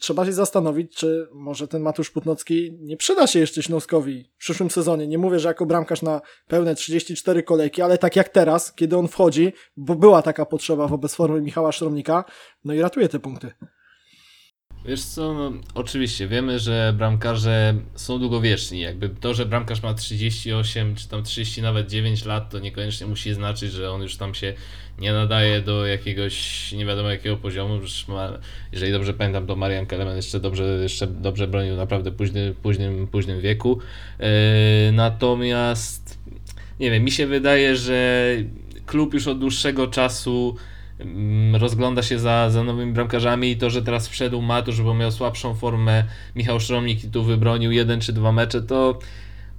trzeba się zastanowić, czy może ten Matusz Putnocki nie przyda się jeszcze Śląskowi w przyszłym sezonie. Nie mówię, że jako bramkarz na pełne 34 kolejki, ale tak jak teraz, kiedy on wchodzi, bo była taka potrzeba wobec formy Michała Szromnika, no i ratuje te punkty. Wiesz co, no, oczywiście wiemy, że bramkarze są długowieczni. Jakby to, że bramkarz ma 38 czy tam 30 nawet 9 lat, to niekoniecznie musi znaczyć, że on już tam się nie nadaje do jakiegoś nie wiadomo jakiego poziomu. Ma, jeżeli dobrze pamiętam, to Marian Kelemen jeszcze dobrze, jeszcze dobrze bronił naprawdę późny, późnym, późnym wieku. Yy, natomiast nie wiem, mi się wydaje, że klub już od dłuższego czasu rozgląda się za, za nowymi bramkarzami i to, że teraz wszedł Matusz, bo miał słabszą formę, Michał Szromnik i tu wybronił jeden czy dwa mecze, to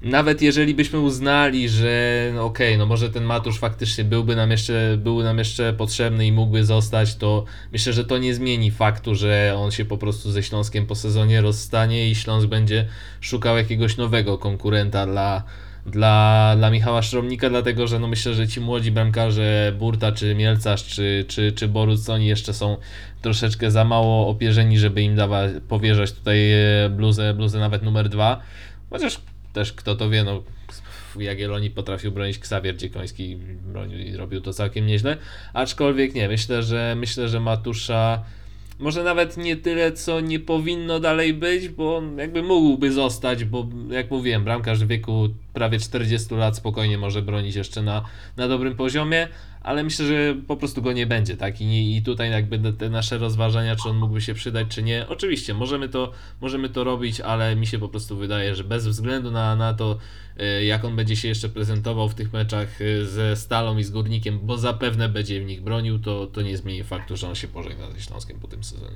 nawet jeżeli byśmy uznali, że no okej, okay, no może ten Matusz faktycznie byłby nam jeszcze, byłby nam jeszcze potrzebny i mógłby zostać, to myślę, że to nie zmieni faktu, że on się po prostu ze Śląskiem po sezonie rozstanie i Śląsk będzie szukał jakiegoś nowego konkurenta dla, dla, dla Michała Szromnika, dlatego że no myślę, że ci młodzi bramkarze Burta, czy Mielcarz, czy, czy, czy Boruc, oni jeszcze są troszeczkę za mało opierzeni, żeby im dawać, powierzać tutaj e, bluzę, bluzę nawet numer dwa. Chociaż też kto to wie, no Jagiellonii potrafił bronić Ksawier Dziekoński bronił i robił to całkiem nieźle. Aczkolwiek nie, myślę, że myślę, że Matusza może nawet nie tyle, co nie powinno dalej być, bo jakby mógłby zostać, bo jak mówiłem, bramkarz w wieku prawie 40 lat spokojnie może bronić jeszcze na, na dobrym poziomie, ale myślę, że po prostu go nie będzie, tak? I, i tutaj jakby te nasze rozważania, czy on mógłby się przydać, czy nie. Oczywiście, możemy to, możemy to robić, ale mi się po prostu wydaje, że bez względu na, na to, y, jak on będzie się jeszcze prezentował w tych meczach y, ze Stalą i z Górnikiem, bo zapewne będzie w nich bronił, to, to nie zmieni faktu, że on się pożegna ze Śląskiem po tym sezonie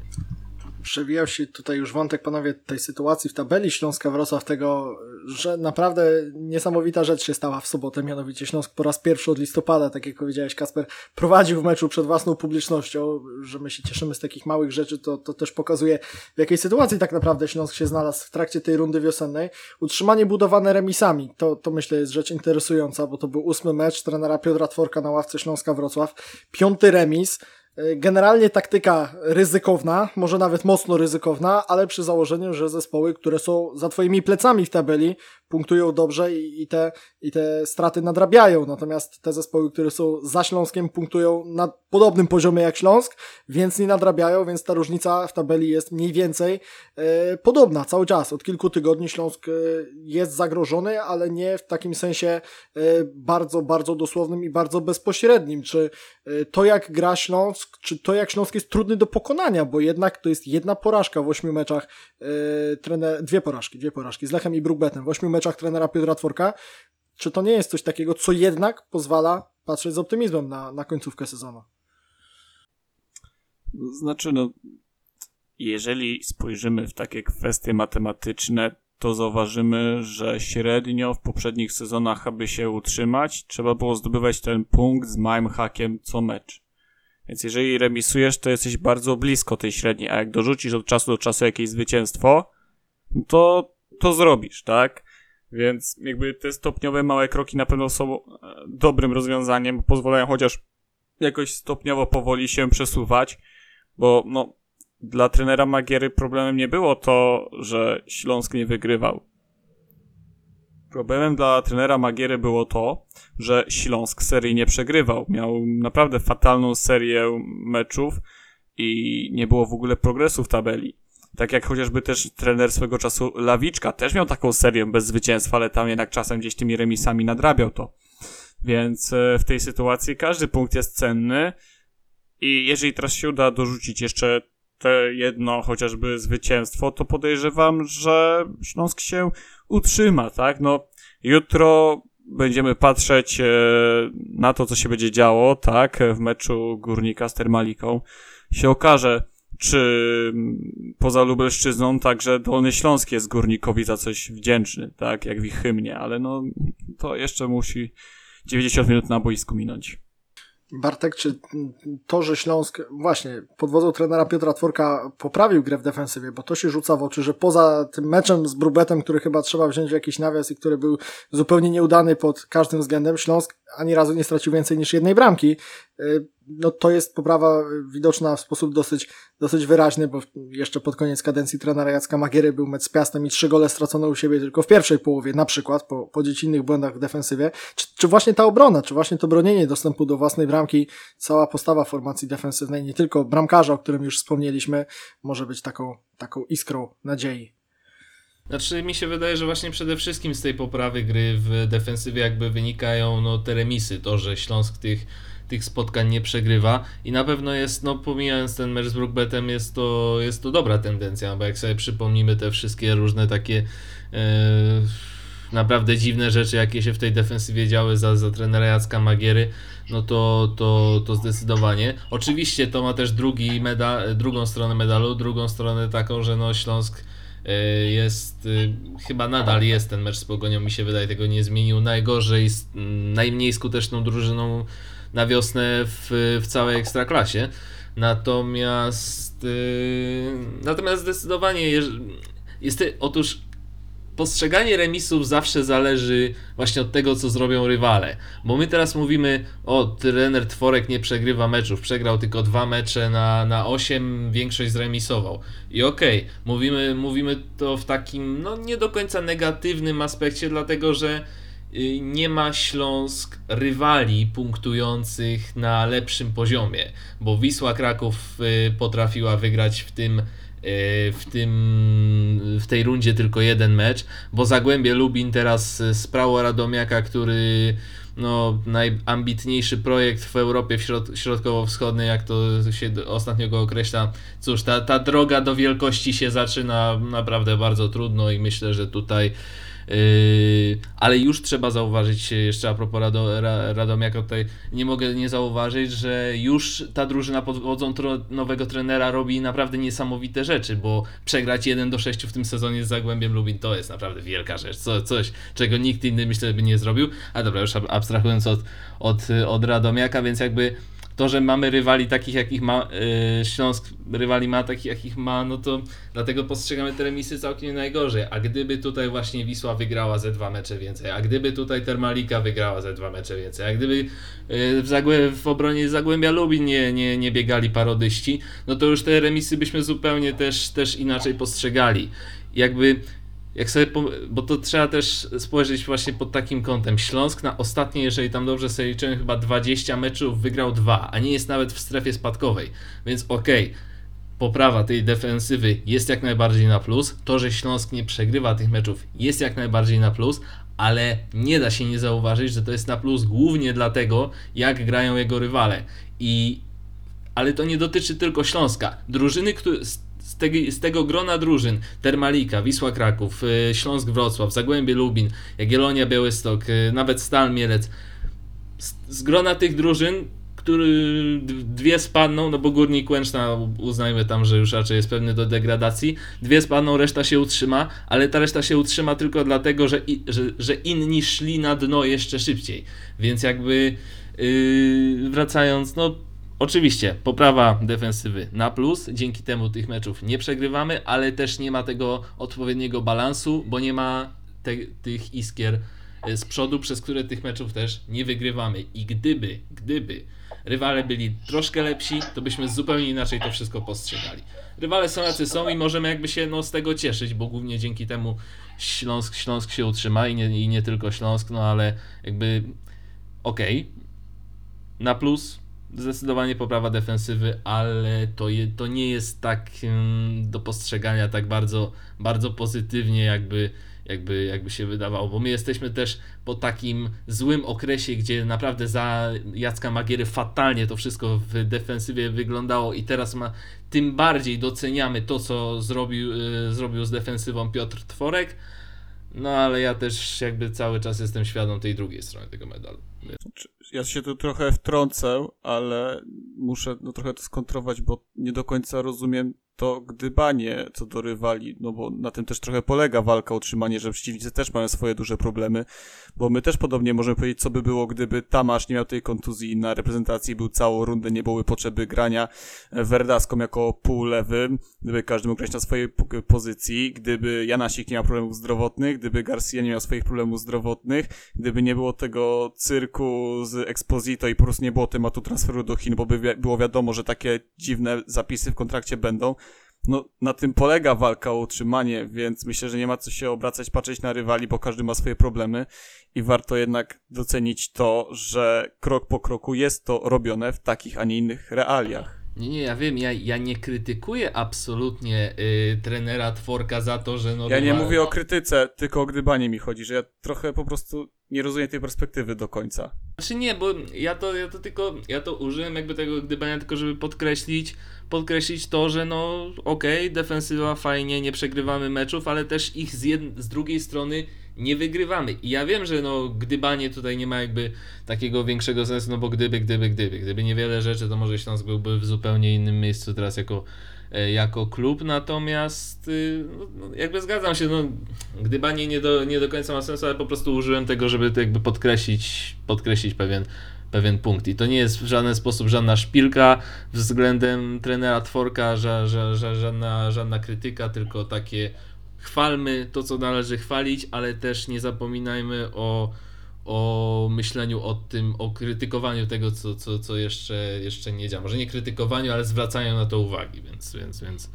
przewijał się tutaj już wątek, panowie, tej sytuacji w tabeli Śląska Wrocław, tego, że naprawdę niesamowita rzecz się stała w sobotę, mianowicie Śląsk po raz pierwszy od listopada, tak jak powiedziałeś Kasper, prowadził w meczu przed własną publicznością, że my się cieszymy z takich małych rzeczy, to, to też pokazuje w jakiej sytuacji tak naprawdę Śląsk się znalazł w trakcie tej rundy wiosennej. Utrzymanie budowane remisami, to, to myślę jest rzecz interesująca, bo to był ósmy mecz trenera Piotra Tworka na ławce Śląska Wrocław, piąty remis, Generalnie taktyka ryzykowna, może nawet mocno ryzykowna, ale przy założeniu, że zespoły, które są za twoimi plecami w tabeli, punktują dobrze i, i, te, i te straty nadrabiają. Natomiast te zespoły, które są za Śląskiem, punktują na podobnym poziomie jak Śląsk, więc nie nadrabiają, więc ta różnica w tabeli jest mniej więcej e, podobna cały czas. Od kilku tygodni Śląsk e, jest zagrożony, ale nie w takim sensie e, bardzo, bardzo dosłownym i bardzo bezpośrednim. Czy to jak gra Śląsk, czy to jak Śląsk jest trudny do pokonania, bo jednak to jest jedna porażka w ośmiu meczach, trener, dwie porażki, dwie porażki z Lechem i Brugbetem w ośmiu meczach trenera Piotra Tworka, czy to nie jest coś takiego, co jednak pozwala patrzeć z optymizmem na, na końcówkę sezonu? Znaczy, no, jeżeli spojrzymy w takie kwestie matematyczne, to zauważymy, że średnio w poprzednich sezonach, aby się utrzymać, trzeba było zdobywać ten punkt z małym hakiem co mecz. Więc jeżeli remisujesz, to jesteś bardzo blisko tej średniej, a jak dorzucisz od czasu do czasu jakieś zwycięstwo, to to zrobisz, tak? Więc jakby te stopniowe małe kroki na pewno są e, dobrym rozwiązaniem, bo pozwalają chociaż jakoś stopniowo powoli się przesuwać, bo no, dla trenera Magiery problemem nie było to, że Śląsk nie wygrywał. Problemem dla trenera Magiery było to, że Śląsk serii nie przegrywał. Miał naprawdę fatalną serię meczów i nie było w ogóle progresu w tabeli. Tak jak chociażby też trener swego czasu Lawiczka też miał taką serię bez zwycięstwa, ale tam jednak czasem gdzieś tymi remisami nadrabiał to. Więc e, w tej sytuacji każdy punkt jest cenny i jeżeli teraz się uda dorzucić jeszcze te jedno chociażby zwycięstwo, to podejrzewam, że Śląsk się utrzyma, tak? No, Jutro będziemy patrzeć e, na to, co się będzie działo, tak, w meczu Górnika z Termaliką. Się okaże, czy mm, poza Lubelszczyzną także Dolny Śląsk jest Górnikowi za coś wdzięczny, tak, jak w ich hymnie, ale no, to jeszcze musi 90 minut na boisku minąć. Bartek, czy to, że Śląsk właśnie pod wodzą trenera Piotra Tworka poprawił grę w defensywie, bo to się rzuca w oczy, że poza tym meczem z Brubetem, który chyba trzeba wziąć w jakiś nawias i który był zupełnie nieudany pod każdym względem, Śląsk ani razu nie stracił więcej niż jednej bramki. Y, no to jest poprawa widoczna w sposób dosyć, dosyć wyraźny, bo jeszcze pod koniec kadencji trenera Jacka Magiery był mecz z Piastem i trzy gole stracone u siebie tylko w pierwszej połowie, na przykład po, po dziecinnych błędach w defensywie. Czy, czy właśnie ta obrona, czy właśnie to bronienie dostępu do własnej bramki, cała postawa formacji defensywnej, nie tylko bramkarza, o którym już wspomnieliśmy, może być taką, taką iskrą nadziei. Znaczy mi się wydaje, że właśnie przede wszystkim z tej poprawy gry w defensywie jakby wynikają no, te remisy, to, że Śląsk tych tych spotkań nie przegrywa i na pewno jest, no pomijając ten mecz z Brookbetem, jest to, jest to dobra tendencja, bo jak sobie przypomnimy te wszystkie różne takie e, naprawdę dziwne rzeczy, jakie się w tej defensywie działy za, za trenera Jacka Magiery, no to, to, to zdecydowanie. Oczywiście to ma też drugi medal, drugą stronę medalu, drugą stronę taką, że no Śląsk jest, y, chyba nadal jest ten mecz z Pogonią, mi się wydaje, tego nie zmienił. Najgorzej, najmniej skuteczną drużyną na wiosnę w, w całej ekstraklasie. Natomiast yy, natomiast zdecydowanie jest, jest otóż postrzeganie remisów zawsze zależy właśnie od tego, co zrobią rywale. Bo my teraz mówimy, o, trener Tworek nie przegrywa meczów, przegrał tylko dwa mecze na, na 8, większość zremisował. I okej, okay, mówimy, mówimy to w takim, no nie do końca negatywnym aspekcie, dlatego że Y, nie ma Śląsk rywali punktujących na lepszym poziomie, bo Wisła Kraków y, potrafiła wygrać w tym w, tym, w tej rundzie tylko jeden mecz, bo Zagłębie Lubin teraz sprało Radomiaka, który no, najambitniejszy projekt w Europie środ środkowo-wschodniej, jak to się ostatnio go określa. Cóż, ta, ta droga do wielkości się zaczyna naprawdę bardzo trudno i myślę, że tutaj ale już trzeba zauważyć jeszcze a propos Rado, Radomiaka tutaj nie mogę nie zauważyć, że już ta drużyna pod wodzą nowego trenera robi naprawdę niesamowite rzeczy, bo przegrać 1 do 6 w tym sezonie z Zagłębiem Lubin to jest naprawdę wielka rzecz, Co, coś czego nikt inny myślę by nie zrobił, a dobra już abstrahując od, od, od Radomiaka, więc jakby to, że mamy rywali takich, jakich ma yy, Śląsk, rywali ma takich, jakich ma, no to dlatego postrzegamy te remisy całkiem najgorzej. A gdyby tutaj właśnie Wisła wygrała ze dwa mecze więcej, a gdyby tutaj Termalika wygrała ze dwa mecze więcej, a gdyby yy, w, Zagłę w obronie Zagłębia Lubin nie, nie, nie biegali parodyści, no to już te remisy byśmy zupełnie też, też inaczej postrzegali. Jakby jak sobie, bo to trzeba też spojrzeć właśnie pod takim kątem. Śląsk na ostatnie, jeżeli tam dobrze sobie liczyłem, chyba 20 meczów wygrał dwa, a nie jest nawet w strefie spadkowej. Więc okej, okay, poprawa tej defensywy jest jak najbardziej na plus. To, że Śląsk nie przegrywa tych meczów jest jak najbardziej na plus, ale nie da się nie zauważyć, że to jest na plus głównie dlatego, jak grają jego rywale. I ale to nie dotyczy tylko Śląska. Drużyny, które tego, z tego grona drużyn Termalika, Wisła Kraków, y, Śląsk Wrocław, Zagłębie Lubin, Jagiellonia Białystok, y, nawet Stal Mielec. Z, z grona tych drużyn, który dwie spadną, no bo Górnik Łęczna uznajmy tam, że już raczej jest pewny do degradacji, dwie spadną, reszta się utrzyma, ale ta reszta się utrzyma tylko dlatego, że, że, że inni szli na dno jeszcze szybciej. Więc jakby yy, wracając, no Oczywiście, poprawa defensywy na plus, dzięki temu tych meczów nie przegrywamy, ale też nie ma tego odpowiedniego balansu, bo nie ma te, tych iskier e, z przodu, przez które tych meczów też nie wygrywamy. I gdyby, gdyby rywale byli troszkę lepsi, to byśmy zupełnie inaczej to wszystko postrzegali. Rywale są jacy są i możemy jakby się no, z tego cieszyć, bo głównie dzięki temu Śląsk, Śląsk się utrzyma i nie, i nie tylko Śląsk, no ale jakby okej, okay. na plus zdecydowanie poprawa defensywy, ale to, je, to nie jest tak um, do postrzegania tak bardzo, bardzo pozytywnie, jakby, jakby, jakby się wydawało, bo my jesteśmy też po takim złym okresie, gdzie naprawdę za Jacka Magiery fatalnie to wszystko w defensywie wyglądało i teraz ma tym bardziej doceniamy to, co zrobił, y, zrobił z defensywą Piotr Tworek. No ale ja też jakby cały czas jestem świadom tej drugiej strony tego medalu. Ja się tu trochę wtrącę, ale muszę no, trochę to skontrować, bo nie do końca rozumiem to gdybanie co do rywali, no bo na tym też trochę polega walka o utrzymanie, że przeciwnicy też mają swoje duże problemy, bo my też podobnie możemy powiedzieć, co by było, gdyby Tamasz nie miał tej kontuzji na reprezentacji, był całą rundę, nie były potrzeby grania Verdaską jako półlewy, gdyby każdy mógł grać na swojej pozycji, gdyby Janasik nie miał problemów zdrowotnych, gdyby Garcia nie miał swoich problemów zdrowotnych, gdyby nie było tego cyrku z Exposito i po prostu nie było tematu transferu do Chin, bo by było wiadomo, że takie dziwne zapisy w kontrakcie będą, no, na tym polega walka o utrzymanie, więc myślę, że nie ma co się obracać, patrzeć na rywali, bo każdy ma swoje problemy i warto jednak docenić to, że krok po kroku jest to robione w takich, a nie innych realiach. Nie, nie, ja wiem, ja, ja nie krytykuję absolutnie y, trenera Tworka za to, że no... Ja nie ma- mówię o krytyce, tylko o gdybanie mi chodzi, że ja trochę po prostu nie rozumiem tej perspektywy do końca. Znaczy nie, bo ja to, ja to tylko, ja to użyłem jakby tego gdybania tylko, żeby podkreślić, podkreślić to, że no okej, defensywa fajnie, nie przegrywamy meczów, ale też ich z, jed- z drugiej strony nie wygrywamy. I ja wiem, że no gdybanie tutaj nie ma jakby takiego większego sensu, no bo gdyby, gdyby, gdyby, gdyby niewiele rzeczy, to może Śląsk byłby w zupełnie innym miejscu teraz jako e, jako klub, natomiast y, no, no, jakby zgadzam się, no gdybanie nie do, nie do końca ma sensu, ale po prostu użyłem tego, żeby to jakby podkreślić, podkreślić pewien, pewien punkt. I to nie jest w żaden sposób żadna szpilka względem trenera Tworka, ża, ża, ża, żadna, żadna krytyka, tylko takie chwalmy to, co należy chwalić, ale też nie zapominajmy o, o myśleniu o tym, o krytykowaniu tego, co, co, co jeszcze, jeszcze nie działa. Może nie krytykowaniu, ale zwracaniu na to uwagi, więc, więc, więc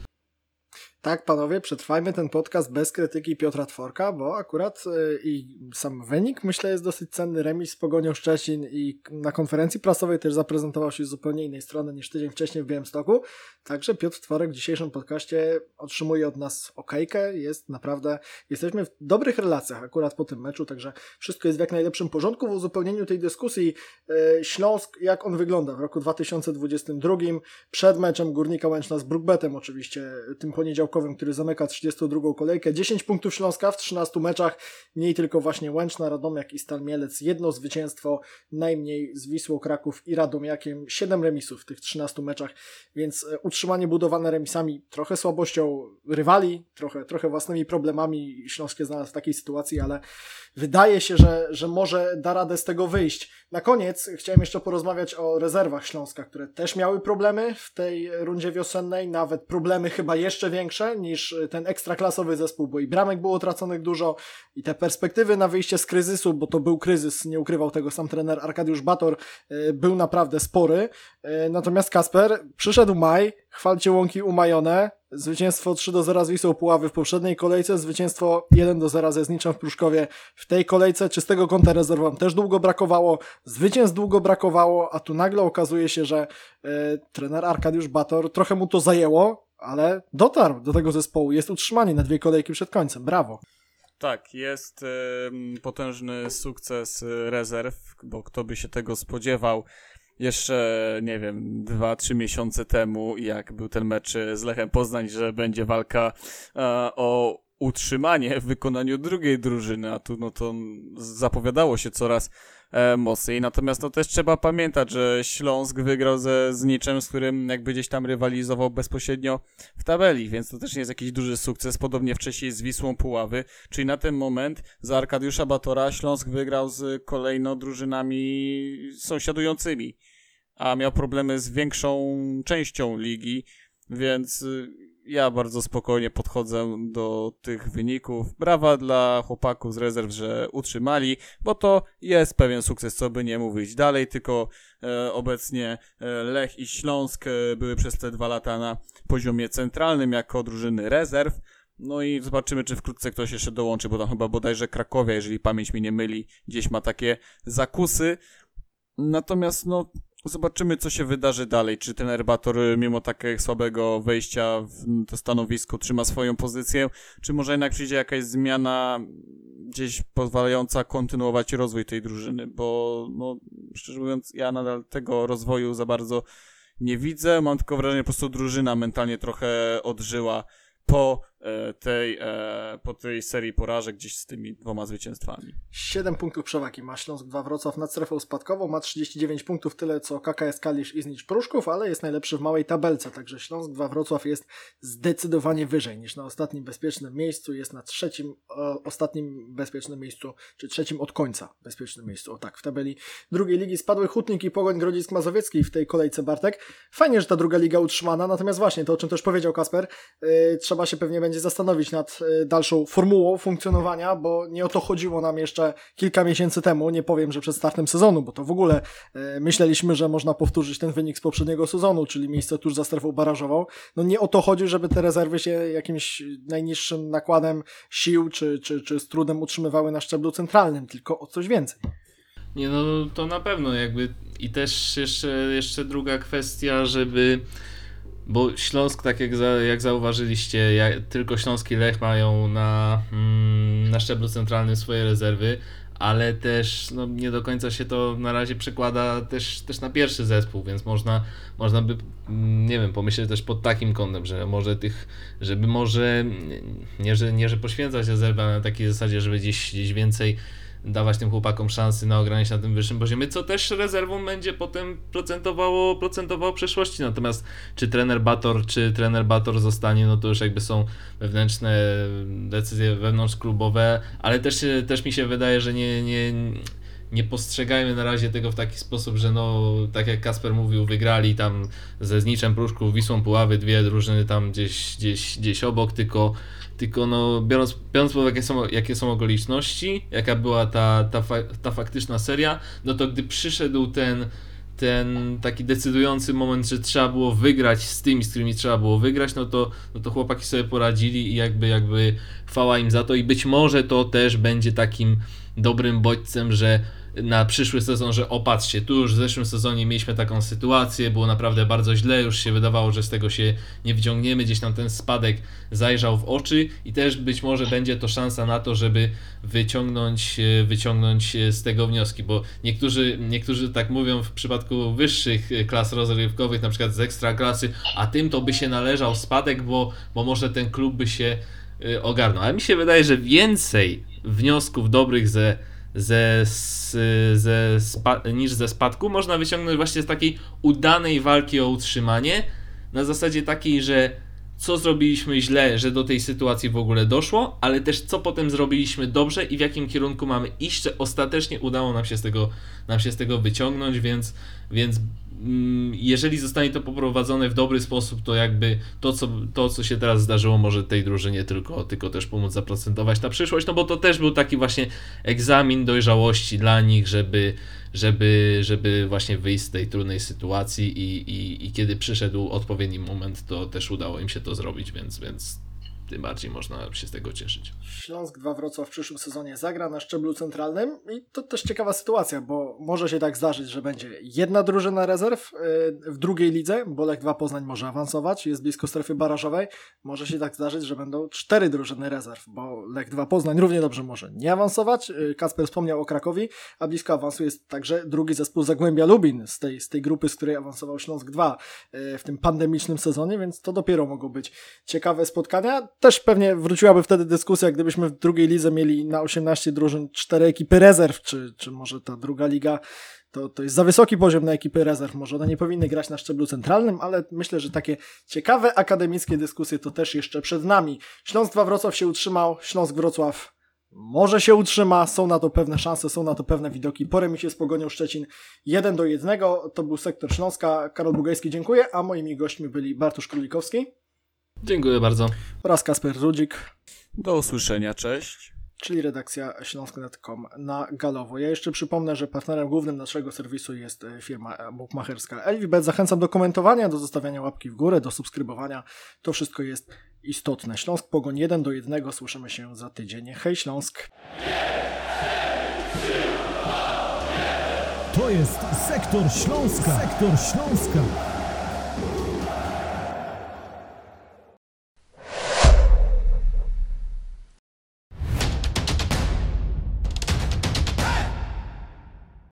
Tak, panowie, przetrwajmy ten podcast bez krytyki Piotra Tworka, bo akurat y, i sam wynik, myślę, jest dosyć cenny. Remis z Pogonią Szczecin i na konferencji prasowej też zaprezentował się z zupełnie innej strony niż tydzień wcześniej w Białymstoku. Także Piotr Tworek w dzisiejszym podcaście otrzymuje od nas okejkę. Jest naprawdę, jesteśmy w dobrych relacjach akurat po tym meczu, także wszystko jest w jak najlepszym porządku. W uzupełnieniu tej dyskusji y, Śląsk, jak on wygląda w roku 2022, przed meczem Górnika Łęczna z Brookbetem oczywiście, tym poniedziałkowym, który zamyka 32 kolejkę. 10 punktów Śląska w 13 meczach, mniej tylko właśnie Łęczna, Radomiak i Stal Mielec. Jedno zwycięstwo, najmniej z Wisłą Kraków i Radomiakiem. 7 remisów w tych 13 meczach, więc e, utrzymanie budowane remisami, trochę słabością rywali, trochę, trochę własnymi problemami. Śląskie znalazł w takiej sytuacji, ale wydaje się, że, że może da radę z tego wyjść. Na koniec chciałem jeszcze porozmawiać o rezerwach Śląska, które też miały problemy w tej rundzie wiosennej, nawet problemy chyba jeszcze większe niż ten ekstraklasowy zespół, bo i bramek było traconych dużo i te perspektywy na wyjście z kryzysu, bo to był kryzys, nie ukrywał tego sam trener Arkadiusz Bator, e, był naprawdę spory. E, Natomiast Kasper, przyszedł maj, chwalcie łąki umajone, zwycięstwo 3 do 0 z Wisłą Puławy w poprzedniej kolejce, zwycięstwo 1 do 0 ze Zniczem w Pruszkowie w tej kolejce, czystego konta rezerwom też długo brakowało, zwycięstw długo brakowało, a tu nagle okazuje się, że e, trener Arkadiusz Bator, trochę mu to zajęło, ale dotarł do tego zespołu, jest utrzymanie na dwie kolejki przed końcem, brawo. Tak, jest em, potężny sukces e, rezerw, bo kto by się tego spodziewał? Jeszcze, nie wiem, dwa, trzy miesiące temu, jak był ten mecz e, z Lechem Poznań, że będzie walka e, o utrzymanie w wykonaniu drugiej drużyny, a tu no to zapowiadało się coraz e, mocniej. Natomiast no też trzeba pamiętać, że Śląsk wygrał ze Zniczem, z którym jakby gdzieś tam rywalizował bezpośrednio w tabeli, więc to też nie jest jakiś duży sukces, podobnie wcześniej z Wisłą Puławy, czyli na ten moment za Arkadiusza Batora Śląsk wygrał z kolejno drużynami sąsiadującymi, a miał problemy z większą częścią ligi, więc y, ja bardzo spokojnie podchodzę do tych wyników. Brawa dla chłopaków z rezerw, że utrzymali, bo to jest pewien sukces, co by nie mówić. Dalej tylko e, obecnie e, Lech i Śląsk e, były przez te dwa lata na poziomie centralnym jako drużyny rezerw. No i zobaczymy, czy wkrótce ktoś jeszcze dołączy, bo tam chyba bodajże Krakowia, jeżeli pamięć mi nie myli, gdzieś ma takie zakusy. Natomiast no, zobaczymy, co się wydarzy dalej. Czy ten Herbator, y, mimo takiego słabego wejścia w to stanowisko, trzyma swoją pozycję, czy może jednak przyjdzie jakaś zmiana gdzieś pozwalająca kontynuować rozwój tej drużyny, bo no, szczerze mówiąc, ja nadal tego rozwoju za bardzo nie widzę. Mam tylko wrażenie, że po prostu drużyna mentalnie trochę odżyła po tej, e, po tej serii porażek gdzieś z tymi dwoma zwycięstwami. 7 punktów przewagi ma Śląsk 2 Wrocław nad strefą spadkową, ma 39 punktów, tyle co KKS Kalisz i Znicz Pruszków, ale jest najlepszy w małej tabelce, także Śląsk 2 Wrocław jest zdecydowanie wyżej niż na ostatnim bezpiecznym miejscu, jest na trzecim ostatnim bezpiecznym miejscu, czy trzecim od końca bezpiecznym miejscu, o tak, w tabeli drugiej ligi spadły Hutnik i Pogoń Grodzisk Mazowiecki w tej kolejce Bartek. Fajnie, że ta druga liga utrzymana, natomiast właśnie to, o czym też powiedział Kasper, yy, trzeba się pewnie będzie zastanowić nad yy, dalszą formułą funkcjonowania, bo nie o to chodziło nam jeszcze kilka miesięcy temu, nie powiem, że przed startem sezonu, bo to w ogóle yy, myśleliśmy, że można powtórzyć ten wynik z poprzedniego sezonu, czyli miejsce tuż za strefą barażową. No nie o to chodzi, żeby te rezerwy się jakimś najniższym nakładem sił czy, czy, czy z trudem utrzymywały na szczeblu centralnym, tylko o coś więcej. Nie no, to na pewno jakby i też jeszcze, jeszcze druga kwestia, żeby bo Śląsk, tak jak, za, jak zauważyliście, tylko Śląsk i Lech mają na, mm, na szczeblu centralnym swoje rezerwy, ale też no, nie do końca się to na razie przekłada też, też na pierwszy zespół, więc można, można by, mm, nie wiem, pomyśleć też pod takim kątem, że może tych, żeby może, nie że, nie, że poświęcać rezerwę ale na takiej zasadzie, żeby gdzieś, gdzieś więcej dawać tym chłopakom szansy na ogranie się na tym wyższym poziomie, co też rezerwą będzie potem procentowało, procentowało przeszłości. Natomiast czy trener Bator, czy trener Bator zostanie, no to już jakby są wewnętrzne decyzje wewnątrzklubowe, ale też, też mi się wydaje, że nie, nie, nie postrzegajmy na razie tego w taki sposób, że no, tak jak Kasper mówił, wygrali tam ze Zniczem Pruszków, Wisłą Puławy, dwie drużyny tam gdzieś, gdzieś, gdzieś obok, tylko tylko no, biorąc, biorąc pod uwagę, jakie są, jakie są okoliczności, jaka była ta, ta, fa ta faktyczna seria, no to gdy przyszedł ten, ten taki decydujący moment, że trzeba było wygrać z tymi, z którymi trzeba było wygrać, no to, no to chłopaki sobie poradzili i jakby, jakby chwała im za to. I być może to też będzie takim dobrym bodźcem, że na przyszły sezon, że opatrzcie, tu już w zeszłym sezonie mieliśmy taką sytuację, było naprawdę bardzo źle, już się wydawało, że z tego się nie wyciągniemy, gdzieś tam ten spadek zajrzał w oczy i też być może będzie to szansa na to, żeby wyciągnąć, wyciągnąć z tego wnioski, bo niektórzy, niektórzy tak mówią w przypadku wyższych klas rozrywkowych, na przykład z ekstra klasy, a tym to by się należał spadek, bo, bo może ten klub by się ogarnął. Ale mi się wydaje, że więcej wniosków dobrych ze ze, ze spa, niż ze spadku można wyciągnąć właśnie z takiej udanej walki o utrzymanie na zasadzie takiej, że co zrobiliśmy źle, że do tej sytuacji w ogóle doszło, ale też co potem zrobiliśmy dobrze i w jakim kierunku mamy iść, że ostatecznie udało nam się z tego, nam się z tego wyciągnąć, więc, więc jeżeli zostanie to poprowadzone w dobry sposób, to jakby to co, to, co się teraz zdarzyło, może tej drużynie tylko, tylko też pomóc zaprocentować na przyszłość, no bo to też był taki właśnie egzamin dojrzałości dla nich, żeby, żeby, żeby właśnie wyjść z tej trudnej sytuacji i, i, i kiedy przyszedł odpowiedni moment, to też udało im się to zrobić, więc, więc tym bardziej można się z tego cieszyć. Śląsk 2 Wrocław w przyszłym sezonie zagra na szczeblu centralnym i to też ciekawa sytuacja, bo może się tak zdarzyć, że będzie jedna drużyna rezerw yy, w drugiej lidze, bo Lech 2 Poznań może awansować, jest blisko strefy barażowej. Może się tak zdarzyć, że będą cztery drużyny rezerw, bo Lech 2 Poznań równie dobrze może nie awansować. Yy, Kasper wspomniał o Krakowi, a blisko awansu jest także drugi zespół Zagłębia Lubin z tej, z tej grupy, z której awansował Śląsk 2 yy, w tym pandemicznym sezonie, więc to dopiero mogą być ciekawe spotkania też pewnie wróciłaby wtedy dyskusja, gdybyśmy w drugiej lidze mieli na 18 drużyn 4 ekipy rezerw, czy, czy może ta druga liga to, to jest za wysoki poziom na ekipy rezerw. Może one nie powinny grać na szczeblu centralnym, ale myślę, że takie ciekawe akademickie dyskusje to też jeszcze przed nami. Śląsk 2 Wrocław się utrzymał, Śląsk Wrocław może się utrzyma, są na to pewne szanse, są na to pewne widoki. Po remisie z Pogonią Szczecin 1 do 1. To był sektor Śląska. Karol Bugajski, dziękuję, a moimi gośćmi byli Bartosz Królikowski. Dziękuję bardzo. Oraz Kasper Rudzik. Do usłyszenia, cześć. Czyli redakcja śląsk.com na Galowo. Ja jeszcze przypomnę, że partnerem głównym naszego serwisu jest firma bukmacherska Elwibet. Zachęcam do komentowania, do zostawiania łapki w górę, do subskrybowania. To wszystko jest istotne. Śląsk Pogoń 1 do 1. Słyszymy się za tydzień. Hej Śląsk! To jest Sektor Śląska. Sektor Śląska.